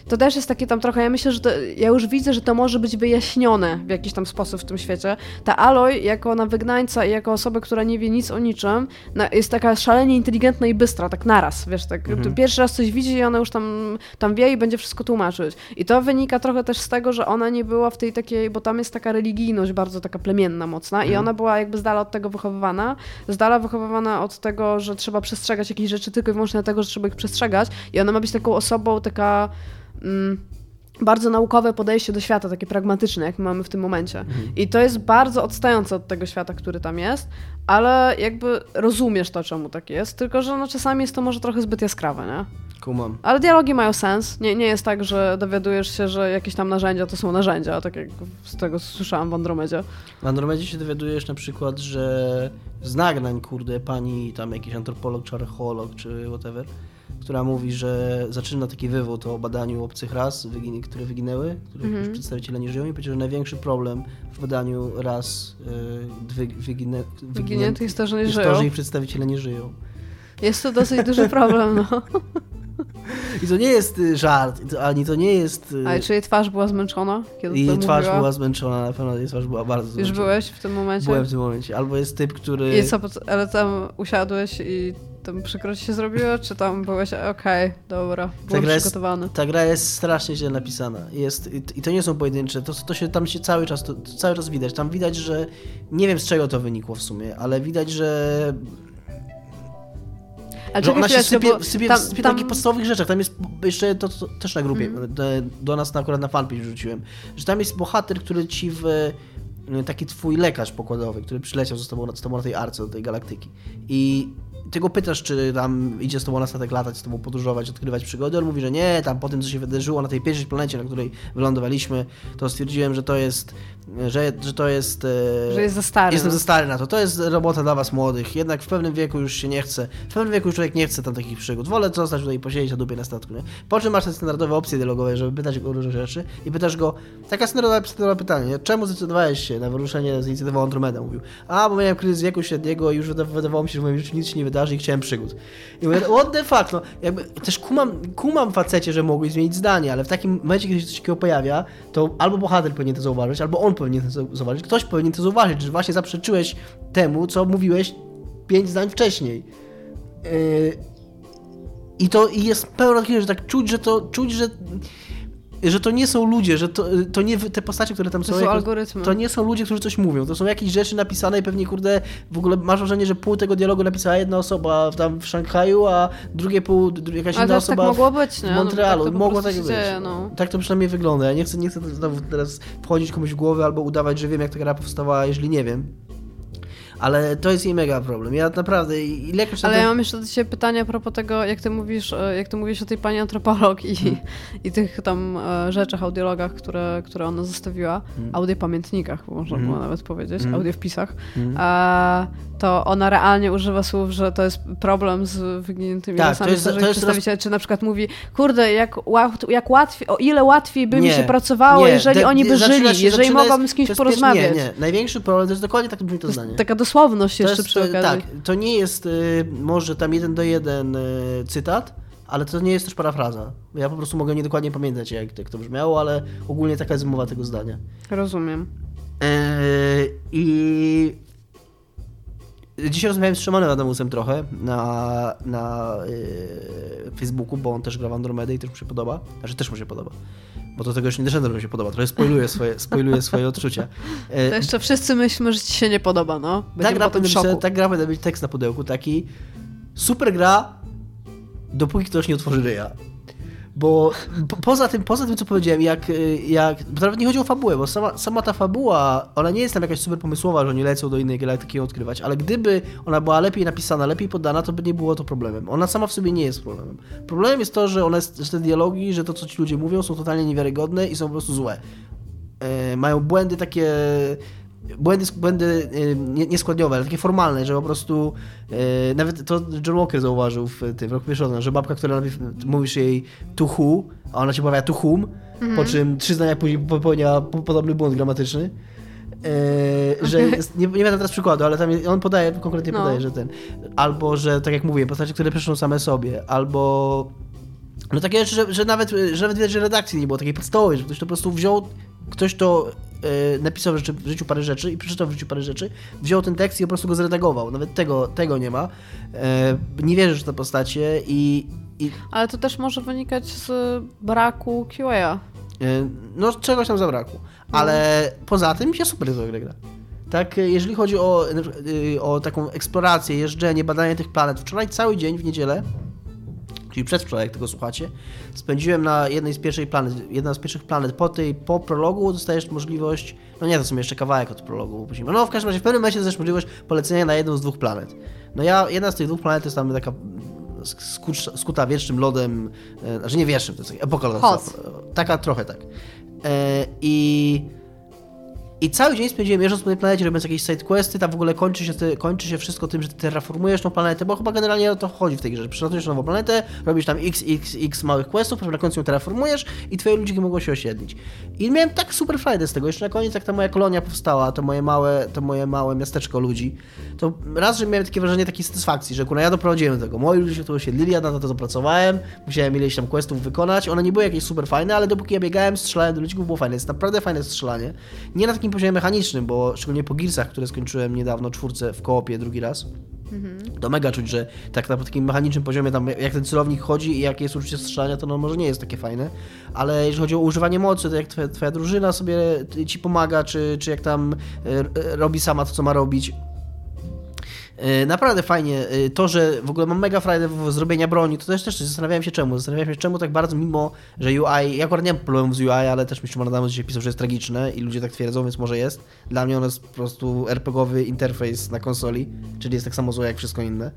to też jest takie tam trochę, ja myślę, że to, ja już widzę, że to może być wyjaśnione w jakiś tam sposób w tym świecie. Ta Aloy jako na wygnańca i jako osoba, która nie wie nic o niczym, na, jest taka szalenie inteligentna i bystra, tak naraz, wiesz, tak pierwszy raz coś widzi i ona już tam, tam wie i będzie wszystko tłumaczyć. I to wynika trochę też z tego, że ona nie była w tej takiej, bo tam jest taka religijność bardzo taka plemienna, mocna i ona była jakby z dala od tego wychowywana, z dala wychowywana od tego, że trzeba przestrzegać jakichś rzeczy tylko i wyłącznie dlatego, że trzeba ich przestrzegać. I ona ma być taką osobą, taka mm, bardzo naukowe podejście do świata, takie pragmatyczne, jak mamy w tym momencie. I to jest bardzo odstające od tego świata, który tam jest, ale jakby rozumiesz to, czemu tak jest, tylko że no, czasami jest to może trochę zbyt jaskrawe, nie? Kumam. Ale dialogi mają sens. Nie, nie jest tak, że dowiadujesz się, że jakieś tam narzędzia to są narzędzia, tak jak z tego słyszałam w Andromedzie. W Andromedzie się dowiadujesz na przykład, że z nagrań, kurde, pani tam jakiś antropolog czy archeolog czy whatever, która mówi, że zaczyna taki wywód o badaniu obcych ras, które wyginęły, których Mhm. już przedstawiciele nie żyją i powiedział, że największy problem w badaniu ras y, wy, wyginę, Wyginiętych jest to, że nie jest żyją. to, że ich przedstawiciele nie żyją. Jest to dosyć duży problem, no. I to nie jest y, żart, ani to nie jest... y, Ale czy jej twarz była zmęczona, kiedy jej twarz mówiła? była zmęczona, na pewno jej twarz była bardzo Już zmęczona. byłeś w tym momencie? Byłem w tym momencie. Albo jest typ, który... I co, ale tam usiadłeś i tam przykro ci się zrobiło, czy tam byłeś, okej, dobra, byłem gra jest- przygotowany. Ta gra jest strasznie źle napisana. Jest, i- to nie są pojedyncze, to, to się tam się cały czas, to, cały czas widać. Tam widać, że nie wiem z czego to wynikło w sumie, ale widać, że, Ale że ona się chwileczkę, sypie, bo sypie, tam, sypie tam, takich podstawowych rzeczach. Tam jest jeszcze to, to też na grupie, Mhm. do, do nas na, akurat na fanpage rzuciłem, że tam jest bohater, który ci w taki twój lekarz pokładowy, który przyleciał z tobą, z tobą na tej arce do tej galaktyki i ty go pytasz, czy tam idzie z tobą na statek latać, z tobą podróżować, odkrywać przygody. On mówi, że nie, tam po tym, co się wydarzyło na tej pierwszej planecie, na której wylądowaliśmy, to stwierdziłem, że to jest, że, że to jest... e, że jest za stary. Jestem no. za stary na to. To jest robota dla was młodych. Jednak w pewnym wieku już się nie chce. W pewnym wieku już człowiek nie chce tam takich przygód. Wolę zostać tutaj i posiedzieć na dupie na statku. Nie? Po czym masz te standardowe opcje dialogowe, żeby pytać go o różne rzeczy i pytasz go, taka standardowa, pytanie, nie? czemu zdecydowałeś się na wyruszenie z inicjatywą Andromeda? Mówił, a bo miałem kryzys wieku średniego i już wyda- wydawało mi się, że w moim życiu nic się nie wydarzy i chciałem przygód. I mówię, what the fuck, no jakby też kumam, kumam facecie, że mogłeś zmienić zdanie, ale w takim momencie, kiedy się coś takiego pojawia, to albo bohater powinien to zauważyć, albo on powinien to zau- zauważyć, ktoś powinien to zauważyć, że właśnie zaprzeczyłeś temu, co mówiłeś pięć zdań wcześniej. Yy, I to i jest pełno takich, że tak czuć, że to czuć, że że to nie są ludzie, że to, to nie te postacie, które tam To są, są jako- algorytmy. to nie są ludzie, którzy coś mówią. To są jakieś rzeczy napisane i pewnie, kurde, w ogóle masz wrażenie, że pół tego dialogu napisała jedna osoba tam w Szanghaju, a drugie pół jakaś Ale inna też tak osoba mogło być, nie? w Montrealu. No, tak to po Mogło prostu tak być. dzieje, no. Tak to przynajmniej wygląda. Ja nie chcę, nie chcę znowu teraz wchodzić komuś w głowę albo udawać, że wiem, jak ta gra powstała, jeżeli nie wiem. Ale to jest jej mega problem. Ja naprawdę... I lekarz Ale ja mam jeszcze do ciebie pytanie a propos tego, jak ty mówisz, e, jak ty mówisz o tej pani antropolog i, Hmm. i tych tam e, rzeczach, audiologach, które, które ona zostawiła, Hmm. audiopamiętnikach, można było nawet powiedzieć, Hmm. audiowpisach, Hmm. a, to ona realnie używa słów, że to jest problem z wyginiętymi Tak, rasami to jest- to jest przedstawicieli, czy na przykład mówi, kurde, jak, łat, jak łatwiej, o ile łatwiej by mi Nie, się pracowało, nie, jeżeli de- oni by żyli, się- jeżeli mogłabym z kimś porozmawiać. Nie, nie. Największy problem to jest dokładnie tak brzmi to To zdanie. taka dosłowność To jeszcze jest, przy okazji. tak, to nie jest y, może tam jeden do jeden y, cytat, ale to nie jest też parafraza. Ja po prostu mogę niedokładnie pamiętać, jak, jak to brzmiało, ale ogólnie taka jest wymowa tego zdania. Rozumiem. Eee, I dzisiaj rozmawiałem z Szymonem Adamusem trochę na, na yy, Facebooku, bo on też gra w Andromedę i też mu się podoba. Znaczy też mu się podoba. Bo do tego już nie doszedłem, że mi się podoba. Trochę spoiluje swoje, spoiluje swoje odczucia. Eee, To jeszcze wszyscy myślimy, że ci się nie podoba, no. ta Będziemy gra, być, ta gra powinna być tekst na pudełku taki super gra, dopóki ktoś nie otworzy ryja. Bo po, poza, tym, poza tym, co powiedziałem, jak, y, jak. Bo nawet nie chodzi o fabułę, bo sama, sama ta fabuła, ona nie jest tam jakaś super pomysłowa, że oni lecą do innej galaktyki ją odkrywać, ale gdyby ona była lepiej napisana, lepiej podana, to by nie było to problemem. Ona sama w sobie nie jest problemem. Problemem jest to, że, one, że te dialogi, że to, co ci ludzie mówią, są totalnie niewiarygodne i są po prostu złe. E, mają błędy takie. Błędy, błędy e, nie- nieskładniowe, ale takie formalne, że po prostu e, nawet to John Walker zauważył w tym w roku pierwszym, że babka, która najpierw mówisz jej who, a ona ci poprawia to whom, po czym trzy zdania później popełnia po- podobny błąd gramatyczny. E, że jest, nie, nie pamiętam teraz przykładu, ale tam on podaje, konkretnie No. podaje, że ten. Albo, że tak jak mówiłem, postacie, które piszą same sobie, albo no takie rzeczy, że, że, nawet, że nawet że redakcji nie było takiej podstawowej, że ktoś to po prostu wziął, ktoś to napisał w, rzeczy, w życiu parę rzeczy i przeczytał w życiu parę rzeczy, wziął ten tekst i po prostu go zredagował. Nawet tego, tego nie ma. E, nie wierzysz w te postacie i, i Ale to też może wynikać z braku QA. e, no czegoś tam zabrakło. Ale poza tym się super to gra. Tak, jeżeli chodzi o, o taką eksplorację, jeżdżenie, badanie tych planet. Wczoraj cały dzień w niedzielę czyli przedwczoraj, jak tego słuchacie, spędziłem na jednej z pierwszych planet, jedna z pierwszych planet. Po tej, po prologu dostajesz możliwość, no nie, to są jeszcze kawałek od prologu, później- no w każdym razie w pewnym momencie dostajesz możliwość polecenia na jedną z dwóch planet. No ja, jedna z tych dwóch planet jest tam taka skuta, skuta wiecznym lodem, e, znaczy nie wiecznym, to jest epoka lodowa. Taka trochę tak. E, I i cały dzień spędziłem jeżdżąc po tej planecie, robiąc jakieś sidequesty, tam w ogóle kończy się, kończy się wszystko tym, że ty terraformujesz tą planetę, bo chyba generalnie o to chodzi w tej grze. Przylatujesz nową planetę, robisz tam x, x, x małych questów, na końcu ją terraformujesz i twoje ludzie mogą się osiedlić. I miałem tak super frajdę z tego. Jeszcze na koniec, jak ta moja kolonia powstała, to moje małe, to moje małe miasteczko ludzi, to raz, że miałem takie wrażenie takiej satysfakcji, że kurwa, ja doprowadziłem do tego. Moi ludzie się tu osiedlili, ja na to zapracowałem, musiałem ileś tam questów wykonać. One nie były jakieś super fajne, ale dopóki ja biegałem, strzelałem do ludzi, było fajne. Jest naprawdę fajne strzelanie. Nie na takim poziomie mechanicznym, bo szczególnie po Gearsach, które skończyłem niedawno, czwórce w koopie drugi raz, to mega czuć, że tak na takim mechanicznym poziomie, tam jak ten celownik chodzi i jakie jest uczucie strzelania, to no może nie jest takie fajne, ale jeżeli chodzi o używanie mocy, to jak twoja, twoja drużyna sobie ci pomaga, czy, czy jak tam e, e, robi sama to, co ma robić, Naprawdę fajnie. E, To, że w ogóle mam mega frajdę zrobienia broni, to też też zastanawiałem się czemu. Zastanawiałem się czemu tak bardzo, mimo że UI, ja akurat nie mam problemów z UI, ale też mi Szymon Adamus dzisiaj pisał, że jest tragiczne i ludzie tak twierdzą, więc może jest. Dla mnie ono jest po prostu RPGowy interfejs na konsoli, czyli jest tak samo złe jak wszystko inne.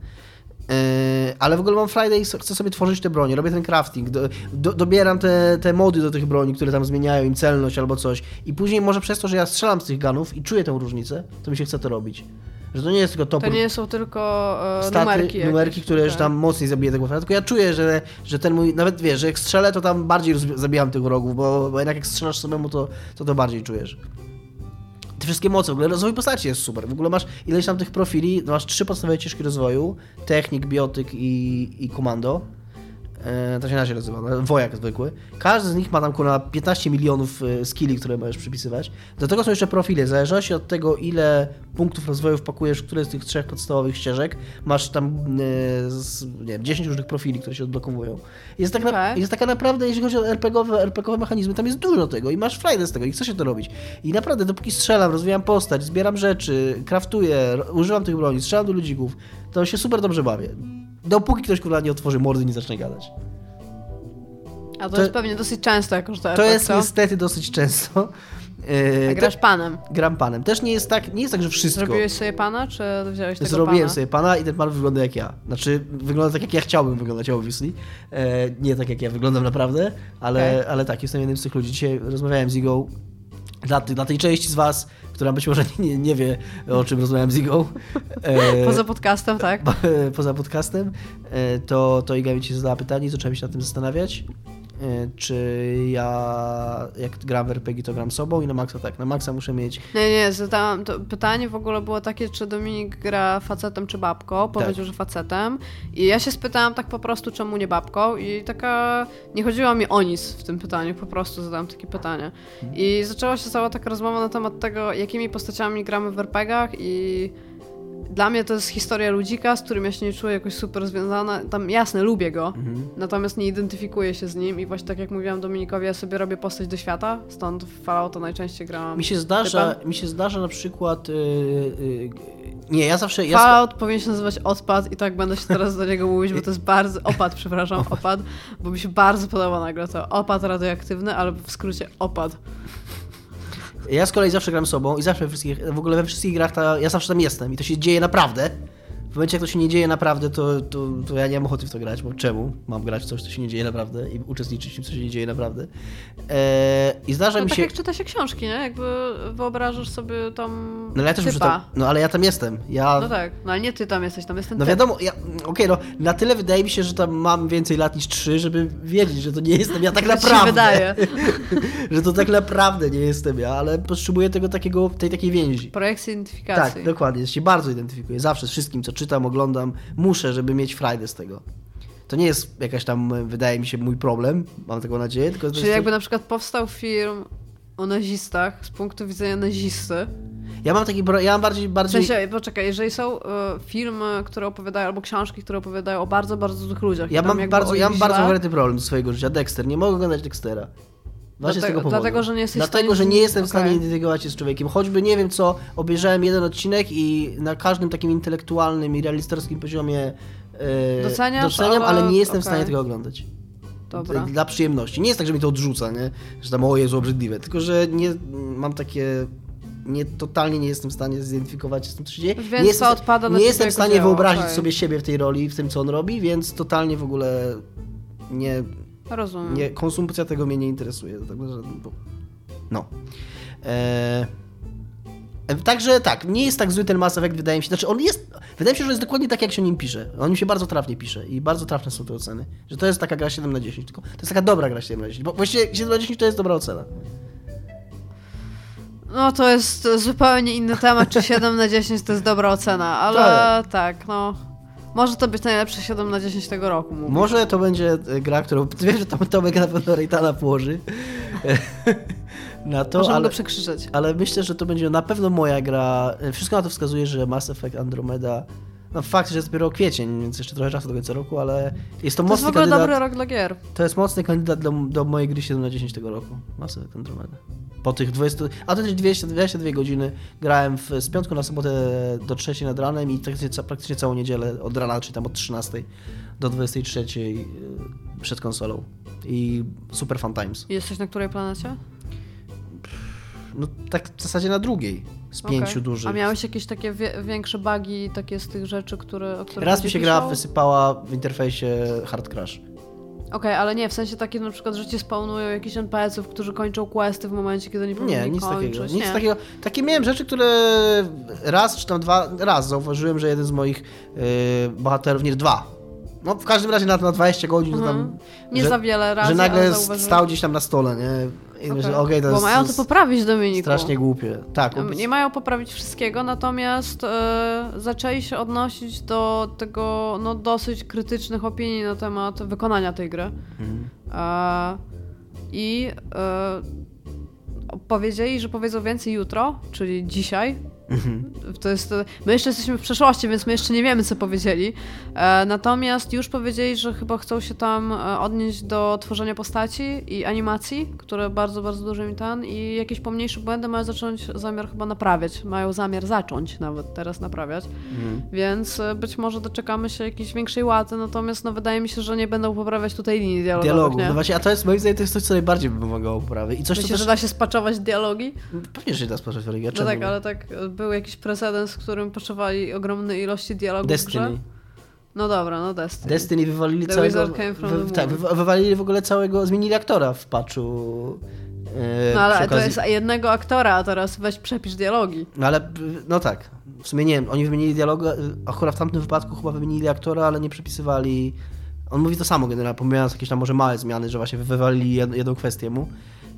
E, Ale w ogóle mam Friday i chcę sobie tworzyć te bronie, robię ten crafting, do, do, dobieram te, te mody do tych broni, które tam zmieniają im celność albo coś. I później może przez to, że ja strzelam z tych gunów i czuję tę różnicę, to mi się chce to robić. Że to nie jest tylko To topór, nie są tylko e, staty, numerki. jakieś. numerki, które już Tak. tam mocniej zabije tego wroga, tylko ja czuję, że, że ten mój, nawet wiesz, że jak strzelę, to tam bardziej zabijam tych wrogów, bo, bo jednak jak strzelasz samemu, to, to to bardziej czujesz. Te wszystkie moce, w ogóle rozwój postaci jest super. W ogóle masz ileś tam tych profili, masz trzy podstawowe ścieżki rozwoju, technik, biotyk i, i komando. E, to się inaczej nazywa, no, wojak zwykły. Każdy z nich ma tam kurwa 15 milionów e, skilli, które możesz przypisywać. Do tego są jeszcze profile. W zależności od tego, ile punktów rozwoju wpakujesz w które z tych trzech podstawowych ścieżek, masz tam e, nie wiem, 10 różnych profili, które się odblokowują. Jest, tak na, Okej. jest taka naprawdę, jeśli chodzi o RPGowe, RPGowe mechanizmy, tam jest dużo tego i masz frajdę z tego i chce się to robić. I naprawdę, dopóki strzelam, rozwijam postać, zbieram rzeczy, kraftuję, używam tych broni, strzelam do ludzików, to się super dobrze bawię. Dopóki ktoś kurwa nie otworzy mordy nie zacznie gadać. A to, to- jest pewnie dosyć często, jako że to To jest co? niestety dosyć często. A Yy, grasz panem. gram panem. Też nie jest tak, nie jest tak, że wszystko. Zrobiłeś sobie pana, czy wziąłeś tego Zrobiłem pana? sobie pana i ten pan wygląda jak ja. Znaczy, wygląda tak, jak ja chciałbym wyglądać, obviously. E, nie tak, jak ja wyglądam naprawdę, ale, Okej. ale tak, jestem jednym z tych ludzi. Dzisiaj rozmawiałem z Igą. Dla, dla tej części z was, która być może nie, nie wie, o czym rozmawiałem z Igą. E, Poza podcastem, tak? po- poza podcastem, e, to, to Iga mi ci zadała pytanie i zacząłem się nad tym zastanawiać. E, Czy ja, jak gram w RPG, to gram sobą i na maksa tak. Na maksa muszę mieć Nie, nie, zadałam, to pytanie w ogóle było takie, czy Dominik gra facetem czy babką. Tak. Powiedział, że facetem. I ja się spytałam tak po prostu, czemu nie babką. I taka, nie chodziło mi o nic w tym pytaniu, po prostu zadałam takie pytanie. I zaczęła się cała taka rozmowa na temat tego, jakimi postaciami gramy w RPGach i dla mnie to jest historia ludzika, z którym ja się nie czuję jakoś super związana. Tam jasne, lubię go, Mhm. natomiast nie identyfikuję się z nim i właśnie tak jak mówiłam Dominikowi, ja sobie robię postać do świata, stąd w Fallouta najczęściej grałam. Mi się zdarza, typem. mi się zdarza na przykład. Yy, yy, nie, ja zawsze. Ja, Fallout powinien się nazywać odpad i tak będę się teraz do niego mówić, bo to jest bardzo... Opad, przepraszam, opad, bo mi się bardzo podoba nagle to opad radioaktywny, albo w skrócie opad. Ja z kolei zawsze gram sobą i zawsze wszystkich, w ogóle we wszystkich grach ja zawsze tam jestem i to się dzieje naprawdę. W momencie, jak to się nie dzieje naprawdę, to, to, to ja nie mam ochoty w to grać, bo czemu mam grać w coś, co się nie dzieje naprawdę i uczestniczyć w tym, co się nie dzieje naprawdę. Eee, I zdarza No mi tak się. jak czyta się książki, nie? Jakby wyobrażasz sobie tam No ale ja też typa. tam, No ale ja tam jestem. Ja, No tak, no ale nie ty tam jesteś, tam jest ten No wiadomo, ja, okej, no na tyle wydaje mi się, że tam mam więcej lat niż trzy, żeby wiedzieć, że to nie jestem ja tak Tak ci się naprawdę. wydaje. że to tak naprawdę nie jestem ja, ale potrzebuję tego takiego, tej takiej więzi. Projekcja identyfikacji. Tak, dokładnie, się bardzo identyfikuję. Zawsze z wszystkim, co czytam, oglądam, muszę, żeby mieć frajdę z tego. To nie jest jakaś tam, wydaje mi się, mój problem, mam taką nadzieję, tylko Czyli jakby na przykład powstał film o nazistach z punktu widzenia nazisty. Ja mam taki, ja mam bardziej, W bardziej... sensie, poczekaj, jeżeli są e, filmy, które opowiadają, albo książki, które opowiadają o bardzo, bardzo złych ludziach. ja mam bardzo, ja mam bardzo konkretny problem do swojego życia. Dexter, nie mogę oglądać Dextera. Właśnie z Dlatego- tego powodu. dlatego, że nie jesteś w Dlatego, że z nie jestem w stanie identyfikować się z człowiekiem. Choćby nie wiem co, obejrzałem jeden odcinek i na każdym takim intelektualnym i realistycznym poziomie e, Doceniasz, doceniam, ale, ale- nie jestem w okej. stanie tego oglądać. Dobra. Dla przyjemności. Nie jest tak, że mi to odrzuca, nie? Że tam o Jezu, obrzydliwe. Tylko, że nie mam takie... nie, totalnie nie jestem w stanie zidentyfikować się z tym, co się dzieje. Więc nie jestem, odpada na nie jestem w stanie dzieło, wyobrazić okej. sobie siebie w tej roli, w tym, co on robi, więc totalnie w ogóle nie, Rozumiem. nie, konsumpcja tego mnie nie interesuje. Bo, no. E, e, także tak, nie jest tak zły ten Mass Effect, wydaje mi się. Znaczy, on jest. Wydaje mi się, że jest dokładnie tak, jak się o nim pisze. On mi się bardzo trafnie pisze i bardzo trafne są te oceny. Że to jest taka gra 7 na 10. Tylko to jest taka dobra gra 7 na 10. Bo właściwie 7 na 10 to jest dobra ocena. No to jest zupełnie inny temat, czy 7 na 10 to jest dobra ocena, ale Tak. tak, no. Może to być najlepsze 7 na 10 tego roku. Mówię. Może to będzie e, gra, którą. Wiem, że Tom- Tomek na pewno Rejtana położy. na to, Możemy ale, go przekrzyczeć. ale myślę, że to będzie na pewno moja gra. E, Wszystko na to wskazuje, że Mass Effect Andromeda. No fakt, że jest dopiero kwiecień, więc jeszcze trochę czasu do końca roku, ale jest to To jest w mocny ogóle kandydat. dobry rok dla gier. To jest mocny kandydat do, do mojej gry 7 na 10 tego roku. Mass Effect Andromeda. Po tych 20. A to też 200, 22 godziny grałem w, z piątku na sobotę do 3 nad ranem i praktycznie, praktycznie całą niedzielę od rana, czyli tam od 13 do 23 y, przed konsolą. I super fun times. Jesteś na której planecie? No tak w zasadzie na drugiej z Okej. pięciu dużych. A miałeś jakieś takie wie, większe bugi, takie z tych rzeczy, które, o których Raz mi się gra piszą? wysypała w interfejsie Hard Crash. Okej, ale nie, w sensie takie na przykład, że ci spawnują jakichś NPC-ów, którzy kończą questy w momencie, kiedy nie powinni Nie, nic kończyć. takiego. Nic nie. takiego. Takie miałem rzeczy, które raz czy tam dwa, raz zauważyłem, że jeden z moich yy, bohaterów, nie dwa. No w każdym razie na, na 20 godzin to tam, Mhm. Nie że, za wiele razy, że nagle stał gdzieś tam na stole, nie? I myślę, okej, to Bo jest, mają to poprawić, Dominiku. strasznie głupie. Tak, Nie mają poprawić wszystkiego, natomiast e, zaczęli się odnosić do tego no, dosyć krytycznych opinii na temat wykonania tej gry. Mhm. E, I e, powiedzieli, że powiedzą więcej jutro, czyli dzisiaj. Mhm. To jest, my jeszcze jesteśmy w przeszłości, więc my jeszcze nie wiemy, co powiedzieli. E, natomiast już powiedzieli, że chyba chcą się tam e, odnieść do tworzenia postaci i animacji, które bardzo, bardzo duży mi ten i jakieś pomniejsze błędy mają zacząć zamiar chyba naprawiać. Mają zamiar zacząć nawet teraz naprawiać. Mhm. Więc e, być może doczekamy się jakiejś większej łaty, natomiast no, wydaje mi się, że nie będą poprawiać tutaj linii dialogowych. Dialogu. Nie? No właśnie, a to jest moim zdaniem to jest coś, co najbardziej by pomagało poprawić. I coś, co Myślę, też... że da się spaczować dialogi? Pewnie, że się da sprawdzić w No tak, ale tak był jakiś precedens, w którym potrzebowali ogromnej ilości dialogów. Destiny. No dobra, no Destiny. Destiny wywalili The całego... wy, tak, wy, wywalili w ogóle całego... Zmienili aktora w patchu. e, No ale przy to okazji- jest jednego aktora, a teraz weź przepisz dialogi. No ale, no tak. W sumie nie wiem, oni wymienili dialog, akurat w tamtym wypadku chyba wymienili aktora, ale nie przepisywali... On mówi to samo generalnie, pomijając jakieś tam może małe zmiany, że właśnie wywalili jed, jedną kwestię mu.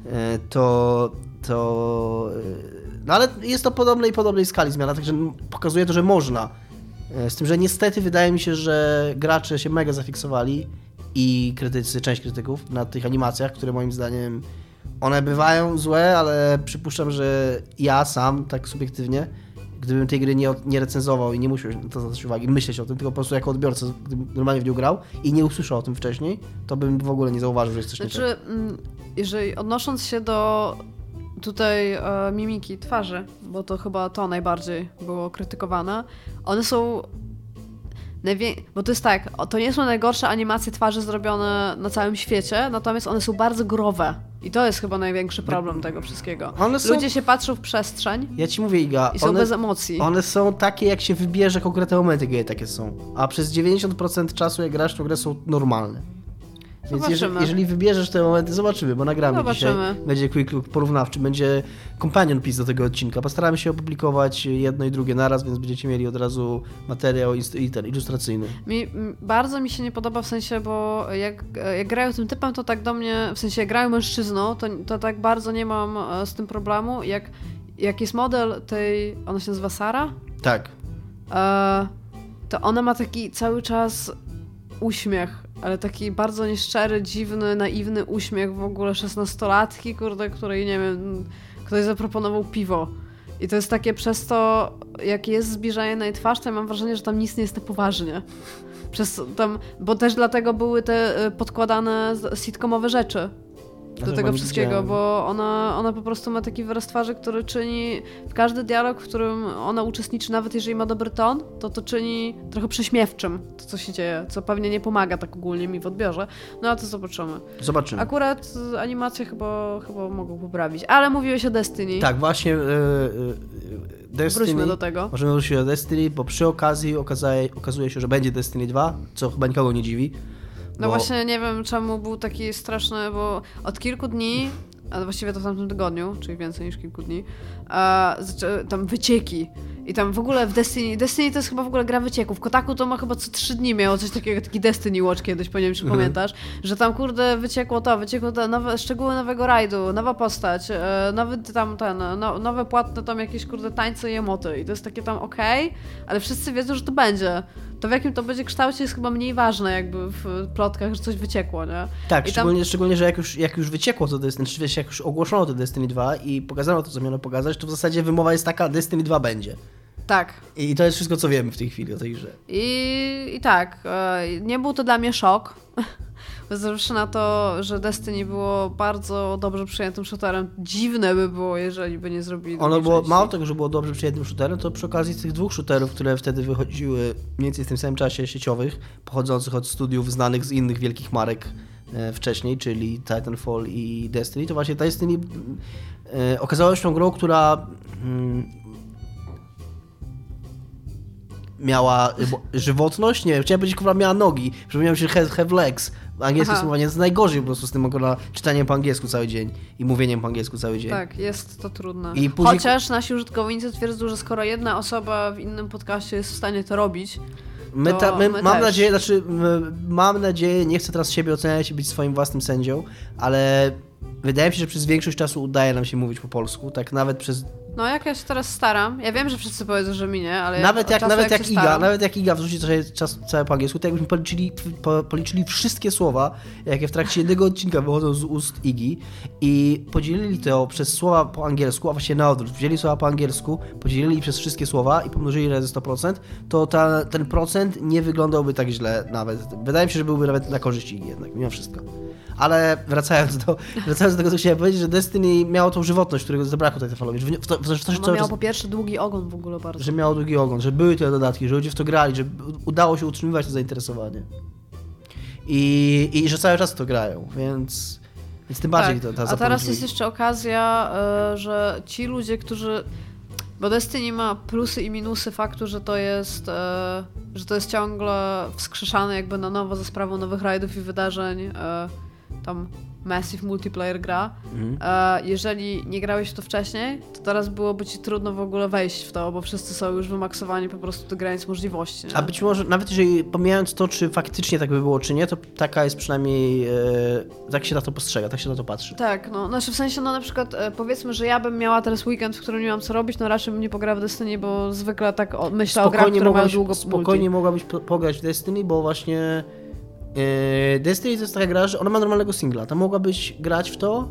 E, To... to... e, No ale jest to podobnej podobnej skali zmiana, także pokazuje to, że można. E, Z tym, że niestety wydaje mi się, że gracze się mega zafiksowali i krytycy, część krytyków na tych animacjach, które moim zdaniem one bywają złe, ale przypuszczam, że ja sam, tak subiektywnie, gdybym tej gry nie, nie recenzował i nie musiał na to zwracać uwagi, myśleć o tym, tylko po prostu jako odbiorca, gdybym normalnie w nią grał i nie usłyszał o tym wcześniej, to bym w ogóle nie zauważył, że jest coś nie tak. Znaczy, mm, jeżeli odnosząc się do tutaj e, mimiki twarzy, bo to chyba to najbardziej było krytykowane, one są. Bo to jest tak, to nie są najgorsze animacje twarzy zrobione na całym świecie, natomiast one są bardzo growe. I to jest chyba największy problem tego wszystkiego. One są- Ludzie się patrzą w przestrzeń Ja ci mówię, Iga, i są one, bez emocji. one są takie, jak się wybierze konkretne momenty, gdzie takie są. A przez 90% czasu, jak grasz, to grę są normalne. Więc jeżeli, jeżeli wybierzesz te momenty, zobaczymy, bo nagramy Zobaczymy. dzisiaj. Będzie quick look porównawczy, będzie companion piece do tego odcinka. Postaramy się opublikować jedno i drugie naraz, więc będziecie mieli od razu materiał i ten, ilustracyjny. Mi, bardzo mi się nie podoba w sensie, bo jak, jak grają tym typem, to tak do mnie, w sensie jak grają mężczyzną, to, to tak bardzo nie mam e, z tym problemu. Jak, jak jest model tej, ona się nazywa Sara, Tak. e, to ona ma taki cały czas uśmiech, ale taki bardzo nieszczery, dziwny, naiwny uśmiech w ogóle szesnastolatki, kurde, której nie wiem, ktoś zaproponował piwo. I to jest takie przez to, jak jest zbliżanie na jej twarz, to ja mam wrażenie, że tam nic nie jest na poważnie. Przez tam, bo też dlatego były te y, podkładane sitcomowe rzeczy. Ja do tego wszystkiego, widziałem. bo ona, ona po prostu ma taki wyraz twarzy, który czyni w każdy dialog, w którym ona uczestniczy, nawet jeżeli ma dobry ton, to to czyni trochę prześmiewczym to, co się dzieje, co pewnie nie pomaga tak ogólnie mi w odbiorze. No a to zobaczymy. Zobaczymy. Akurat animacje chyba, chyba mogą poprawić, ale mówiłeś o Destiny. Tak, właśnie e, e, Destiny. Wróćmy do tego. Możemy wrócić do Destiny, bo przy okazji okazuje, okazuje się, że będzie Destiny 2, co chyba nikogo nie dziwi. No bo- właśnie nie wiem czemu był taki straszny, bo od kilku dni, a właściwie to w tamtym tygodniu, czyli więcej niż kilku dni, a, tam wycieki. I tam w ogóle w Destiny, Destiny to jest chyba w ogóle gra wycieków. Kotaku to ma chyba co trzy dni miało coś takiego, taki Destiny Watch kiedyś, bo nie wiem czy Mhm. pamiętasz, że tam kurde wyciekło to, wyciekło to, nowe, szczegóły nowego rajdu, nowa postać, e, nowy tam ten, no, nowe płatne tam jakieś kurde tańce i emoty i to jest takie tam okej, ale wszyscy wiedzą, że to będzie. To w jakim to będzie kształcie jest chyba mniej ważne jakby w plotkach, że coś wyciekło, nie? Tak, I tam- szczególnie, szczególnie, że jak już, jak już wyciekło to Destiny, czy wiesz, jak już ogłoszono to Destiny 2 i pokazano to, co miano pokazać, to w zasadzie wymowa jest taka, Destiny 2 będzie. Tak. I to jest wszystko, co wiemy w tej chwili o tej grze. I, i tak, e, nie był to dla mnie szok. Zresztą na to, że Destiny było bardzo dobrze przyjętym shooterem. Dziwne by było, jeżeli by nie zrobili Ono było, części. mało tego, że było dobrze przyjętym shooterem, to przy okazji tych dwóch shooterów, które wtedy wychodziły mniej więcej w tym samym czasie sieciowych, pochodzących od studiów znanych z innych wielkich marek e, wcześniej, czyli Titanfall i Destiny, to właśnie Destiny e, okazało się tą grą, która mm, miała bo- żywotność, nie wiem, chciałem powiedzieć, która miała nogi, przypomniałem się have, have legs, angielskie Aha. słowanie jest najgorzej po prostu z tym akurat czytaniem po angielsku cały dzień i mówieniem po angielsku cały dzień. Tak, jest to trudne. I później- Chociaż nasi użytkownicy twierdzą, że skoro jedna osoba w innym podcaście jest w stanie to robić, My, To ta, my, my mam też. nadzieję, znaczy mam nadzieję, nie chcę teraz siebie oceniać i być swoim własnym sędzią, ale wydaje mi się, że przez większość czasu udaje nam się mówić po polsku, tak nawet przez, no jak ja się teraz staram, ja wiem, że wszyscy powiedzą, że mi nie, ale nawet jak, czasu, nawet jak jak Iga, staram, nawet jak Iga wrzuci czas całe po angielsku, to jakbyśmy policzyli, po, policzyli wszystkie słowa, jakie w trakcie jednego odcinka wychodzą z ust Igi i podzielili to przez słowa po angielsku, a właściwie na odwrót, wzięli słowa po angielsku, podzielili przez wszystkie słowa i pomnożyli razy 100%, to ta, ten procent nie wyglądałby tak źle nawet. Wydaje mi się, że byłby nawet na korzyść Igi jednak, mimo wszystko. Ale wracając do, wracając do tego, co chciałem powiedzieć, że Destiny miało tą żywotność, którego zabrakło Titanfallowi, że w, to, w to, w to, miało po pierwsze długi ogon w ogóle bardzo. że miało długi ogon, że były te dodatki, że ludzie w to grali, że udało się utrzymywać to zainteresowanie. I, i że cały czas to grają, więc, więc tym bardziej tak. to, ta A teraz jest jeszcze okazja, e, że ci ludzie, którzy. Bo Destiny ma plusy i minusy faktu, że to jest, e, że to jest ciągle wskrzeszane jakby na nowo za sprawą nowych rajdów i wydarzeń. E, tam Massive Multiplayer gra. Mhm. E, jeżeli nie grałeś w to wcześniej, to teraz byłoby ci trudno w ogóle wejść w to, bo wszyscy są już wymaksowani po prostu do granic możliwości. Nie? A być może, nawet jeżeli pomijając to, czy faktycznie tak by było, czy nie, to taka jest przynajmniej, e, tak się na to postrzega, tak się na to patrzy. Tak, no, znaczy w sensie, no na przykład e, powiedzmy, że ja bym miała teraz weekend, w którym nie mam co robić, no raczej bym nie pograła w Destiny, bo zwykle tak o, myślę o grach, które mają długo spokojnie multi. mogłabyś po, pograć w Destiny, bo właśnie Destiny to jest taka gra, że ona ma normalnego singla. Tam mogłabyś grać w to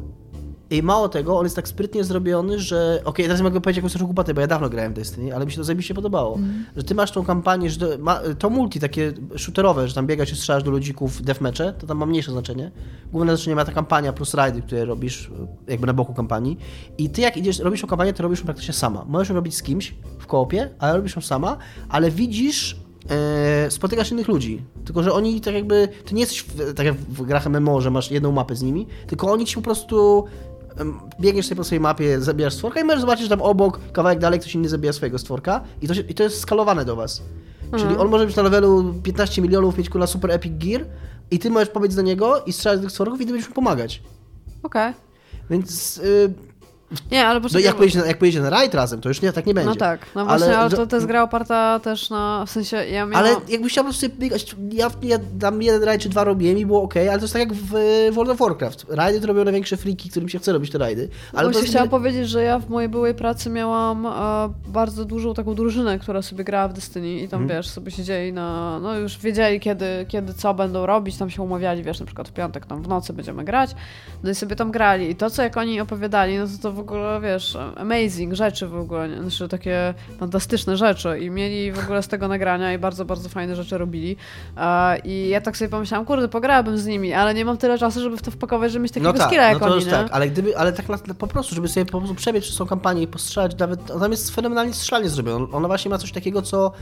i mało tego, on jest tak sprytnie zrobiony, że okej, teraz mogę powiedzieć jakąś trochę głupotę, bo ja dawno grałem w Destiny, ale mi się to zajebiście podobało. Mhm. Że ty masz tą kampanię, że to, ma, to multi takie shooterowe, że tam biegasz i strzelasz do ludzików deathmatche, to tam ma mniejsze znaczenie. Główne znaczenie ma ta kampania plus rajdy, które robisz jakby na boku kampanii. I ty jak idziesz, robisz tą kampanię, to robisz ją praktycznie sama. Możesz ją robić z kimś w koopie, ale robisz ją sama, ale widzisz spotykasz innych ludzi. Tylko, że oni tak jakby. Ty nie jesteś w, tak jak w grach MMO, że masz jedną mapę z nimi, tylko oni ci po prostu. Biegniesz sobie po swojej mapie, zabijasz stworka i możesz zobaczyć, że tam obok, kawałek dalej, ktoś inny zabija swojego stworka i to, się, i to jest skalowane do was. Czyli on może być na levelu 15 milionów, mieć kula super epic gear i ty możesz pobiec do niego i strzelać do tych stworków i ty będziesz mu pomagać. Okej. Więc y, Nie, ale no, poczekaj. jak, na, jak pojedziecie na rajd razem, to już nie, tak nie będzie. No tak, no właśnie, ale, Ale- to, to jest gra oparta też na, w sensie ja miałam... Ale jakbyś chciał po prostu sobie biegać, ja, ja tam jeden rajd czy dwa robiłem i było ok, ale to jest tak jak w World of Warcraft. Rajdy to robią największe friki, którym się chce robić te rajdy. Ale Ale Właśnie jest chciałam powiedzieć, że ja w mojej byłej pracy miałam e, bardzo dużą taką drużynę, która sobie grała w Destiny i tam, Mhm. wiesz, sobie siedzieli na... No już wiedzieli, kiedy, kiedy co będą robić, tam się umawiali, wiesz, na przykład w piątek, tam w nocy będziemy grać, no i sobie tam grali. I to, co jak oni opowiadali, no to to w ogóle, wiesz, amazing rzeczy w ogóle, znaczy takie fantastyczne rzeczy i mieli w ogóle z tego nagrania i bardzo, bardzo fajne rzeczy robili. I ja tak sobie pomyślałam, kurde, pograłabym z nimi, ale nie mam tyle czasu, żeby w to wpakować, żeby mieć takiego No tak, skilla no jak to oni, tak, ale gdyby, ale tak na, po prostu, żeby sobie po prostu przebiec przez tą kampanię i postrzelać, nawet, tam jest fenomenalnie strzelanie zrobione. Ona właśnie ma coś takiego, co...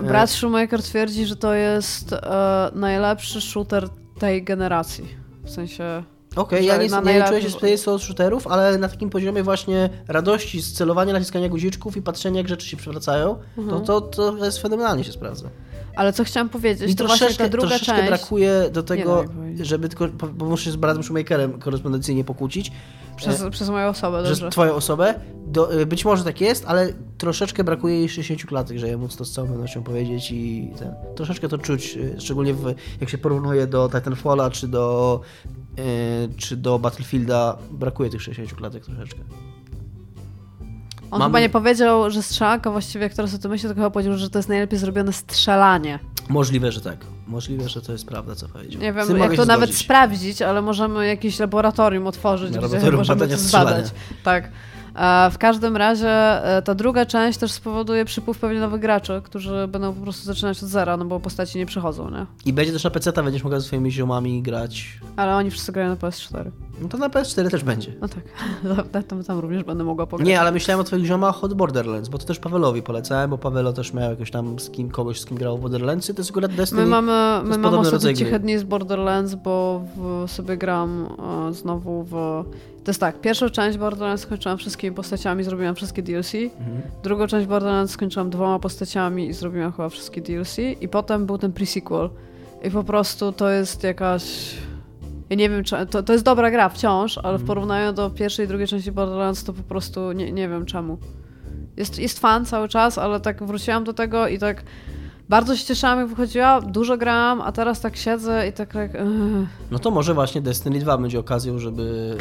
e, Brat Shoemaker twierdzi, że to jest e, najlepszy shooter tej generacji. W sensie... Okej, że ja nie, nie czuję się specjalistą od shooterów, ale na takim poziomie właśnie radości z celowania, naciskania guziczków i patrzenia, jak rzeczy się przewracają, Mhm. to, to, to jest fenomenalnie się sprawdza. Ale co chciałam powiedzieć, I to właśnie ta troszeczkę, druga troszeczkę część... brakuje do tego, żeby tylko, bo muszę się z bratem Shoemakerem korespondencyjnie pokłócić, Przez, przez moją osobę, dobrze. twoją osobę, do, y, być może tak jest, ale troszeczkę brakuje jej 60 klatek, że ja móc to z całą pewnością powiedzieć i ten, troszeczkę to czuć, y, szczególnie w, jak się porównuje do Titanfalla czy do, czy do Battlefielda, brakuje tych 60 klatek troszeczkę. On Mamy- chyba nie powiedział, że strzelanka właściwie, jak teraz o tym myślę, to chyba powiedział, że to jest najlepiej zrobione strzelanie. Możliwe, że tak. Możliwe, że to jest prawda, co powiedział. Nie wiem, jak to nawet sprawdzić, ale możemy jakieś laboratorium otworzyć, gdzie możemy to zbadać. Tak. W każdym razie e, ta druga część też spowoduje przypływ pewnie nowych graczy, którzy będą po prostu zaczynać od zera, no bo postaci nie przychodzą, nie? I będzie też na PC, będziesz mogła ze swoimi ziomami grać. Ale oni wszyscy grają na PS4. No to na PS4 też będzie. No tak, tam, tam, tam również będę mogła pograć. Nie, ale myślałem o twoich ziomach od Borderlands, bo to też Pawelowi polecałem, bo Pawelo też miał jakoś tam z kim, kogoś, z kim grał w Borderlandsy, to jest akurat Destiny. My mamy, my mamy rodzaj ciche dni z Borderlands, bo w, sobie gram e, znowu w... To jest tak, pierwszą część Borderlands skończyłam wszystkimi postaciami, zrobiłam wszystkie DLC. Mhm. Drugą część Borderlands skończyłam dwoma postaciami i zrobiłam chyba wszystkie DLC. I potem był ten pre-sequel. I po prostu to jest jakaś... Ja nie wiem, czy... To, to jest dobra gra wciąż, ale w Mhm. porównaniu do pierwszej i drugiej części Borderlands to po prostu nie, nie wiem czemu. Jest, jest fan cały czas, ale tak wróciłam do tego i tak bardzo się cieszyłam, jak wychodziła, dużo grałam, a teraz tak siedzę i tak jak... Ugh. No to może właśnie Destiny 2 będzie okazją, żeby...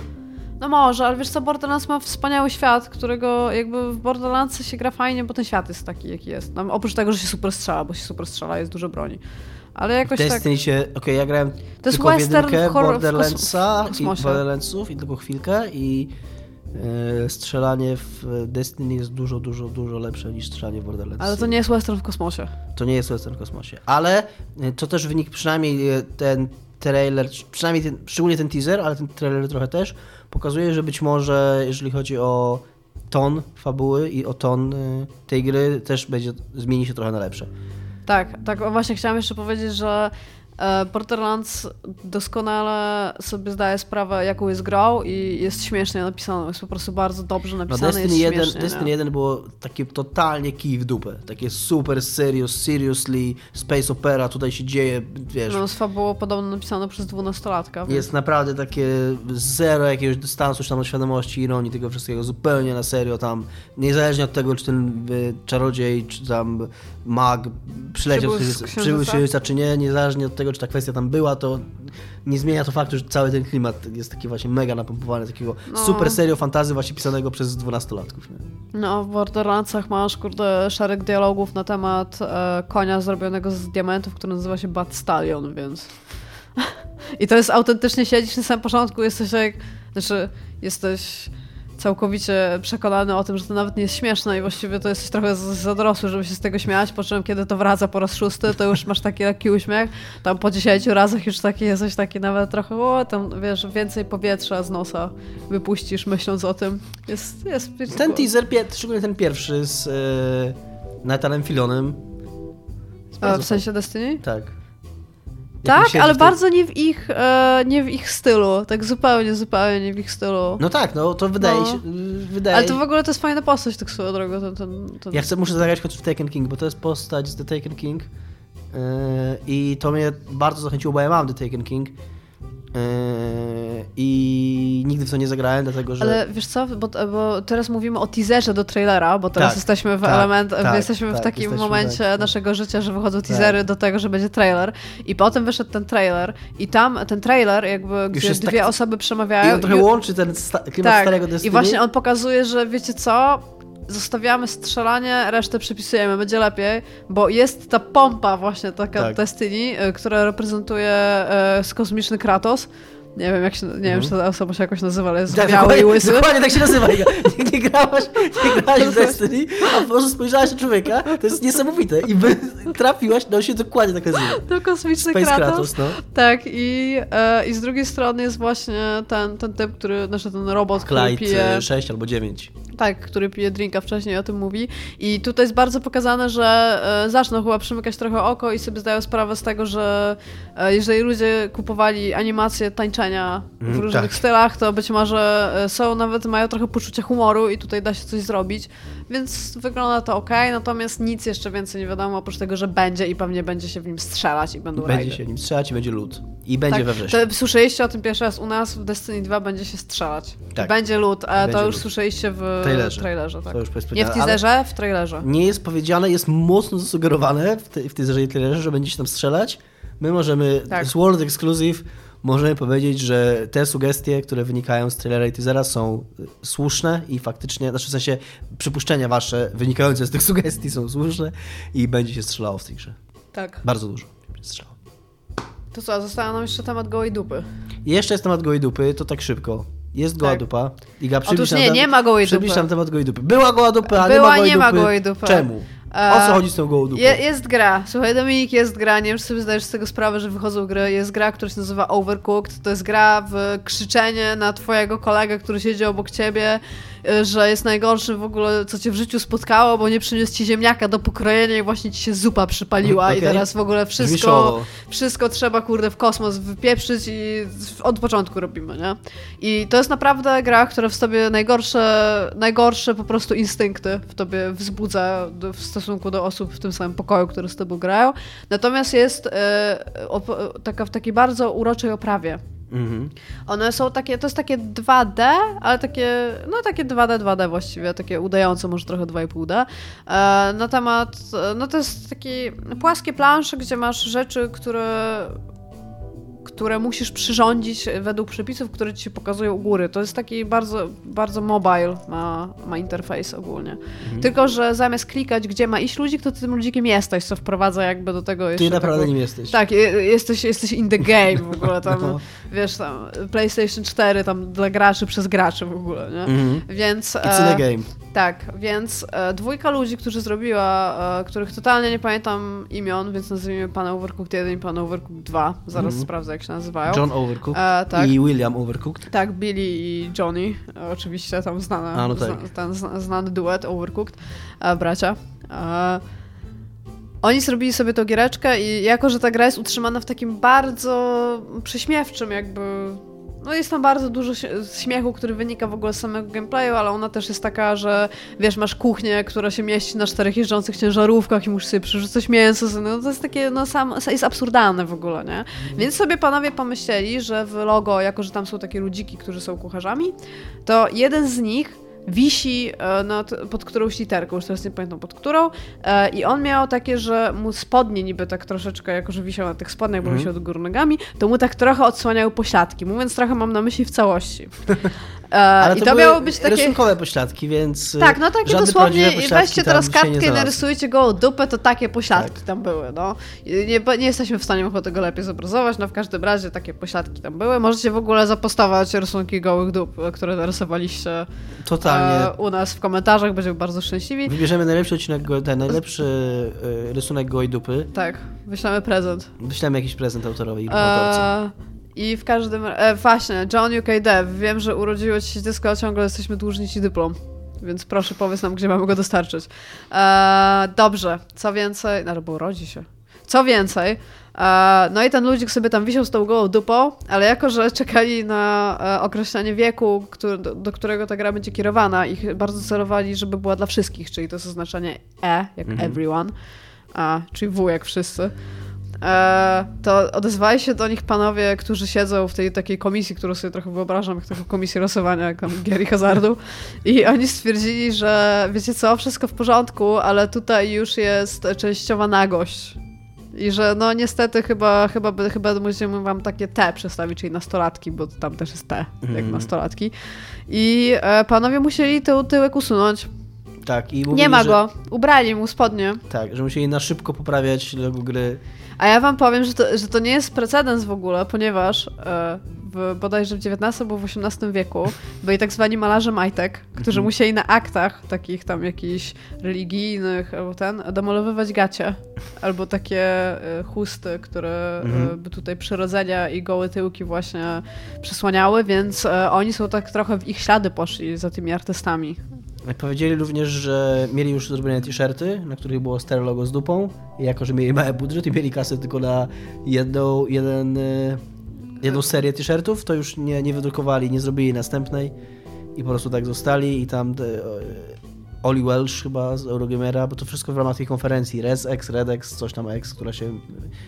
No może, ale wiesz co, Borderlands ma wspaniały świat, którego jakby w Borderlands się gra fajnie, bo ten świat jest taki, jaki jest. No, oprócz tego, że się super strzela, bo się super strzela, jest dużo broni. Ale jakoś tak... Destiny się... Okej, ja grałem To jest western jedynkę horror- Borderlandsa i. Borderlandsów i tylko chwilkę i e, strzelanie w Destiny jest dużo, dużo, dużo lepsze niż strzelanie w Borderlands. Ale to nie jest western w kosmosie. To nie jest Western w kosmosie. Ale e, to też wynik, przynajmniej e, ten trailer, przynajmniej ten, szczególnie ten teaser, ale ten trailer trochę też, pokazuje, że być może, jeżeli chodzi o ton fabuły i o ton tej gry, też będzie, zmieni się trochę na lepsze. Tak, tak właśnie chciałam jeszcze powiedzieć, że e, Borderlands doskonale sobie zdaje sprawę, jaką jest grą i jest śmiesznie napisane. Jest po prostu bardzo dobrze No napisane. Destiny jest 1, śmiesznie, Destiny nie? 1 było takie totalnie kij w dupę. Takie super serious, seriously, space opera, tutaj się dzieje, wiesz, No, z fabułą podobno napisane przez dwunastolatka. więc- Jest naprawdę takie zero jakiegoś dystansu czy tam od świadomości, ironii tego wszystkiego, zupełnie na serio tam, niezależnie od tego, czy ten y, czarodziej, czy tam mag przyleciał Przybył z z księżyca, księżyca? przybył z księżyca, czy nie, niezależnie od tego, czy ta kwestia tam była, to nie zmienia to faktu, że cały ten klimat jest taki właśnie mega napompowany, takiego No. super serio fantazy właśnie pisanego przez dwunastolatków. Nie? No, w Borderlandsach masz, kurde, szereg dialogów na temat e, konia zrobionego z diamentów, który nazywa się Bat Stallion, więc... I to jest autentycznie, siedzisz na samym początku, jesteś jak... Znaczy, jesteś całkowicie przekonany o tym, że to nawet nie jest śmieszne i właściwie to jesteś trochę z- za dorosły, żeby się z tego śmiać, po czym kiedy to wraca po raz szósty, to już masz taki lekki uśmiech, tam po dziesięciu razach już taki jesteś taki nawet trochę, o, tam wiesz, więcej powietrza z nosa wypuścisz myśląc o tym. Jest, jest, Ten teaser, szczególnie ten pierwszy z e, Nathanem Filonem. A, w sensie Destiny? Tak. Tak, ale bardzo nie w ich, e, nie w ich stylu. Tak zupełnie, zupełnie nie w ich stylu. No tak, no to wydaje No. się. Wydaje... ale to w ogóle to jest fajna postać, tak swoją drogą. Ten, ten, ten... Ja chcę, muszę zagrać choć w Taken King, bo to jest postać z The Taken King. Yy, I to mnie bardzo zachęciło, bo ja mam The Taken King. Yy, I nigdy w to nie zagrałem, dlatego że. Ale wiesz co, bo, bo teraz mówimy o teaserze do trailera, bo teraz Tak, jesteśmy w tak, element, tak, jesteśmy w tak, takim jesteśmy, momencie tak. naszego życia, że wychodzą teasery do tego, że będzie trailer. I potem wyszedł ten trailer i tam ten trailer, jakby gdzie dwie tak- osoby I przemawiają. on trochę i- łączy ten sta- klimat tak, starego Destiny. I właśnie on pokazuje, że wiecie co? Zostawiamy strzelanie, resztę przypisujemy, będzie lepiej, bo jest ta pompa właśnie taka Tak. Destiny, y, która reprezentuje e, kosmiczny Kratos Nie wiem, jak się, nie wiem, Mhm. czy ta osoba się jakoś nazywa, ale jest Tak, biały i dokładnie, łysy. dokładnie tak się nazywa. Nie, nie grałaś, nie grałaś w Destiny, a po prostu spojrzałaś na człowieka. To jest niesamowite. I by trafiłaś, no się dokładnie tak nazywa. To kosmiczny Space Kratos. Kratos, no. Tak, i, e, i z drugiej strony jest właśnie ten, ten typ, który, znaczy ten robot, który Clyde pije, e, 6 albo 9. tak, który pije drinka wcześniej, o tym mówi. I tutaj jest bardzo pokazane, że e, zaczną chyba przymykać trochę oko i sobie zdają sprawę z tego, że e, jeżeli ludzie kupowali animacje tańczenia w Mm, różnych tak. stylach, to być może e, są nawet, mają trochę poczucia humoru i tutaj da się coś zrobić, więc wygląda to ok, natomiast nic jeszcze więcej nie wiadomo, oprócz tego, że będzie i pewnie będzie się w nim strzelać i będą Będzie rajdy. się nim strzelać i będzie lód. I będzie we wrześniu. Tak, To słyszeliście o tym pierwszy raz u nas w Destiny 2 będzie się strzelać. Tak. Będzie lód, a Będzie to już lód. słyszeliście w trailerze. trailerze tak. To już jest Nie w teaserze, w trailerze. Nie jest powiedziane, jest mocno zasugerowane w, te, w tej serii trailerze, że będzie się tam strzelać. My możemy, Tak. tak. World Exclusive, możemy powiedzieć, że te sugestie, które wynikają z trailera i teasera są słuszne i faktycznie, znaczy w sensie przypuszczenia wasze wynikające z tych sugestii są słuszne i będzie się strzelało w tej grze. Tak. Bardzo dużo będzie strzelało. To co, została nam jeszcze temat gołej dupy. Jeszcze jest temat gołej dupy, to tak szybko. Jest goła Tak. dupa. Iga, Otóż przybliż nie, nie ma gołej przybliż dupy. nam temat gołej dupy. Była goła dupa, a nie Była, nie ma gołej dupy. Czemu? E, O co chodzi z tą gołą dupą? Je, jest gra. Słuchaj, Dominik, jest gra. Nie wiem, czy sobie zdajesz z tego sprawę, że wychodzą gry. Jest gra, która się nazywa Overcooked. To jest gra w krzyczenie na twojego kolegę, który siedzi obok ciebie, że jest najgorszy w ogóle, co cię w życiu spotkało, bo nie przyniósł ci ziemniaka do pokrojenia i właśnie ci się zupa przypaliła i Okej. teraz w ogóle wszystko, wszystko trzeba, kurde, w kosmos wypieprzyć i od początku robimy, nie? I to jest naprawdę gra, która w sobie najgorsze, najgorsze po prostu instynkty w tobie wzbudza w stosunku do osób w tym samym pokoju, które z tobą grają. Natomiast jest op- taka w takiej bardzo uroczej oprawie. Mhm. One są takie, to jest takie 2D, ale takie, no takie 2D, 2D właściwie, takie udające, może trochę 2,5D. E, na temat, e, no to jest takie płaskie plansze, gdzie masz rzeczy, które które musisz przyrządzić według przepisów, które ci się pokazują u góry. To jest taki bardzo, bardzo mobile ma, ma interfejs ogólnie. Mhm. Tylko, że zamiast klikać, gdzie ma iść ludzik, to ty tym ludzikiem jesteś, co wprowadza jakby do tego jeszcze Ty naprawdę taką- nim jesteś. tak, je- jesteś, jesteś in the game w ogóle tam, No. wiesz, tam PlayStation 4 tam dla graczy przez graczy w ogóle, nie? Mhm. Więc... It's in e, a game. Tak, więc e, dwójka ludzi, którzy zrobiła, e, których totalnie nie pamiętam imion, więc nazwijmy Pana Overcooked 1 i Pana Overcooked 2. Zaraz Mhm. sprawdzę, jak się nazywają. John Overcooked E, tak. i William Overcooked. Tak, Billy i Johnny, e, oczywiście tam znana, A, no tak. zna, ten zna, znany duet Overcooked, e, bracia. E, oni zrobili sobie tą giereczkę i jako, że ta gra jest utrzymana w takim bardzo prześmiewczym jakby... No jest tam bardzo dużo śmiechu, który wynika w ogóle z samego gameplayu, ale ona też jest taka, że wiesz, masz kuchnię, która się mieści na czterech jeżdżących ciężarówkach i musisz sobie przerzucać mięso. No to jest takie, no sam, jest absurdalne w ogóle, nie? Więc sobie panowie pomyśleli, że w logo, jako że tam są takie ludziki, którzy są kucharzami, to jeden z nich wisi e, nad, pod którąś literką, już teraz nie pamiętam pod którą, e, i on miał takie, że mu spodnie niby tak troszeczkę, jako że wisiał na tych spodniach, bo Mhm. wisiał do góry nogami, to mu tak trochę odsłaniały pośladki, mówiąc trochę mam na myśli w całości. E, Ale I to, to miało być takie... rysunkowe pośladki, więc Tak, no takie dosłownie, weźcie teraz kartkę i narysujcie gołą dupę, to takie pośladki Tak. tam były, no. Nie, nie jesteśmy w stanie chyba tego lepiej zobrazować, no w każdym razie takie pośladki tam były. Możecie w ogóle zapostować rysunki gołych dup, które narysowaliście Totalnie. e, u nas w komentarzach, będziemy bardzo szczęśliwi. Wybierzemy najlepszy odcinek, ten najlepszy y, rysunek gołej dupy. Tak, wyślemy prezent. Wyślemy jakiś prezent autorowi i autorce. E, I w każdym e, właśnie, John UK Dev, wiem, że urodziło ci się dziecko, a ciągle jesteśmy dłużni ci dyplom. Więc proszę powiedz nam, gdzie mamy go dostarczyć. E, dobrze, co więcej, no bo urodzi się. Co więcej, e, no i ten ludzik sobie tam wisiał z tą gołą dupą, ale jako, że czekali na e, określenie wieku, do, którego ta gra będzie kierowana i ch- bardzo celowali, żeby była dla wszystkich, czyli to jest oznaczenie E, jak Mhm. everyone, a, czyli W jak wszyscy. E, to odezwali się do nich panowie, którzy siedzą w tej takiej komisji, którą sobie trochę wyobrażam, jak taką komisję losowania, jak tam gier i hazardu. I oni stwierdzili, że wiecie co, wszystko w porządku, ale tutaj już jest częściowa nagość. I że no niestety chyba, chyba, chyba musimy wam takie T przedstawić, czyli nastolatki, bo tam też jest T, jak Mhm. nastolatki. I e, panowie musieli tył, tyłek usunąć. Tak, i mówili, Nie ma że, go. Ubrali mu spodnie. Tak, że musieli na szybko poprawiać logo gry. A ja wam powiem, że to, że to nie jest precedens w ogóle, ponieważ e, w, bodajże w XIX albo w XVIII wieku byli tak zwani malarze majtek, którzy Mhm. musieli na aktach takich tam jakichś religijnych albo ten, demolowywać gacie. Albo takie e, chusty, które e, Mhm. by tutaj przyrodzenia i gołe tyłki właśnie przysłaniały, więc e, oni są tak trochę w ich ślady poszli za tymi artystami. Powiedzieli również, że mieli już zrobione t-shirty, na których było stare logo z dupą i jako, że mieli mały budżet i mieli kasę tylko na jedną, jeden, e, jedną serię t-shirtów, to już nie, nie wydrukowali, nie zrobili następnej i po prostu tak zostali i tam e, Oli Welsh chyba z Eurogamera, bo to wszystko w ramach tej konferencji ResX, RedX, coś tam X, która się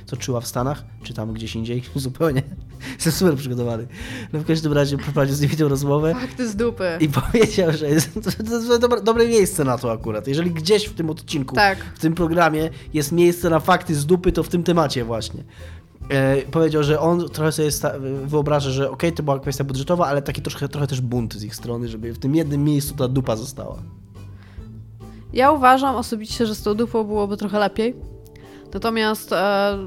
toczyła w Stanach, czy tam gdzieś indziej, zupełnie. Jestem super przygotowany. No w każdym razie prowadził z nimi tę rozmowę Fakty z dupy. i powiedział, że jest to, to dobre, dobre miejsce na to akurat. Jeżeli gdzieś w tym odcinku, Tak. w tym programie jest miejsce na fakty z dupy, to w tym temacie właśnie. E, powiedział, że on trochę sobie wyobraża, że okej, to była kwestia budżetowa, ale taki trochę, trochę też bunt z ich strony, żeby w tym jednym miejscu ta dupa została. Ja uważam osobiście, że z tą dupą byłoby trochę lepiej. Natomiast e,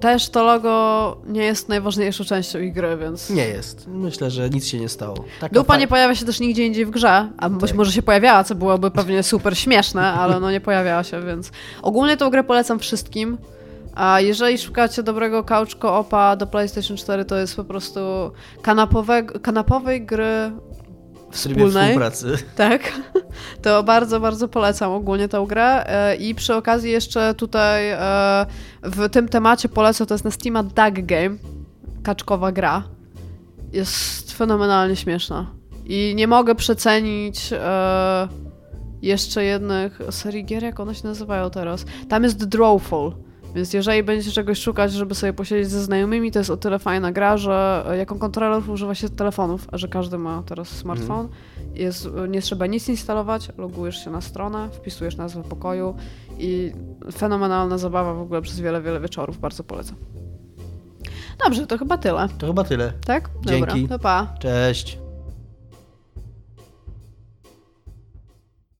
też to logo nie jest najważniejszą częścią ich gry, więc. Nie jest. Myślę, że nic się nie stało. Taka Dupa nie pojawia się też nigdzie indziej w grze, a być Tak. może się pojawiała, co byłoby pewnie super śmieszne, ale no nie pojawiała się, więc ogólnie tą grę polecam wszystkim. A jeżeli szukacie dobrego couch co-opa do PlayStation 4, to jest po prostu kanapowego, kanapowej gry w wspólnej. współpracy. Tak, to bardzo, bardzo polecam ogólnie tę grę. E, I przy okazji jeszcze tutaj e, w tym temacie polecę, to jest na Steama Duck Game, kaczkowa gra. Jest fenomenalnie śmieszna. I nie mogę przecenić e, jeszcze jednych serii gier, jak one się nazywają teraz. Tam jest Drawful. Więc jeżeli będziecie czegoś szukać, żeby sobie posiedzieć ze znajomymi, to jest o tyle fajna gra, że e, jako kontroler używa się telefonów, a że każdy ma teraz smartfon. Jest, nie trzeba nic instalować, logujesz się na stronę, wpisujesz nazwę pokoju i fenomenalna zabawa w ogóle przez wiele, wiele wieczorów. Bardzo polecam. Dobrze, to chyba tyle, To chyba tyle. tak? Dzięki. Dobra, to pa. Cześć.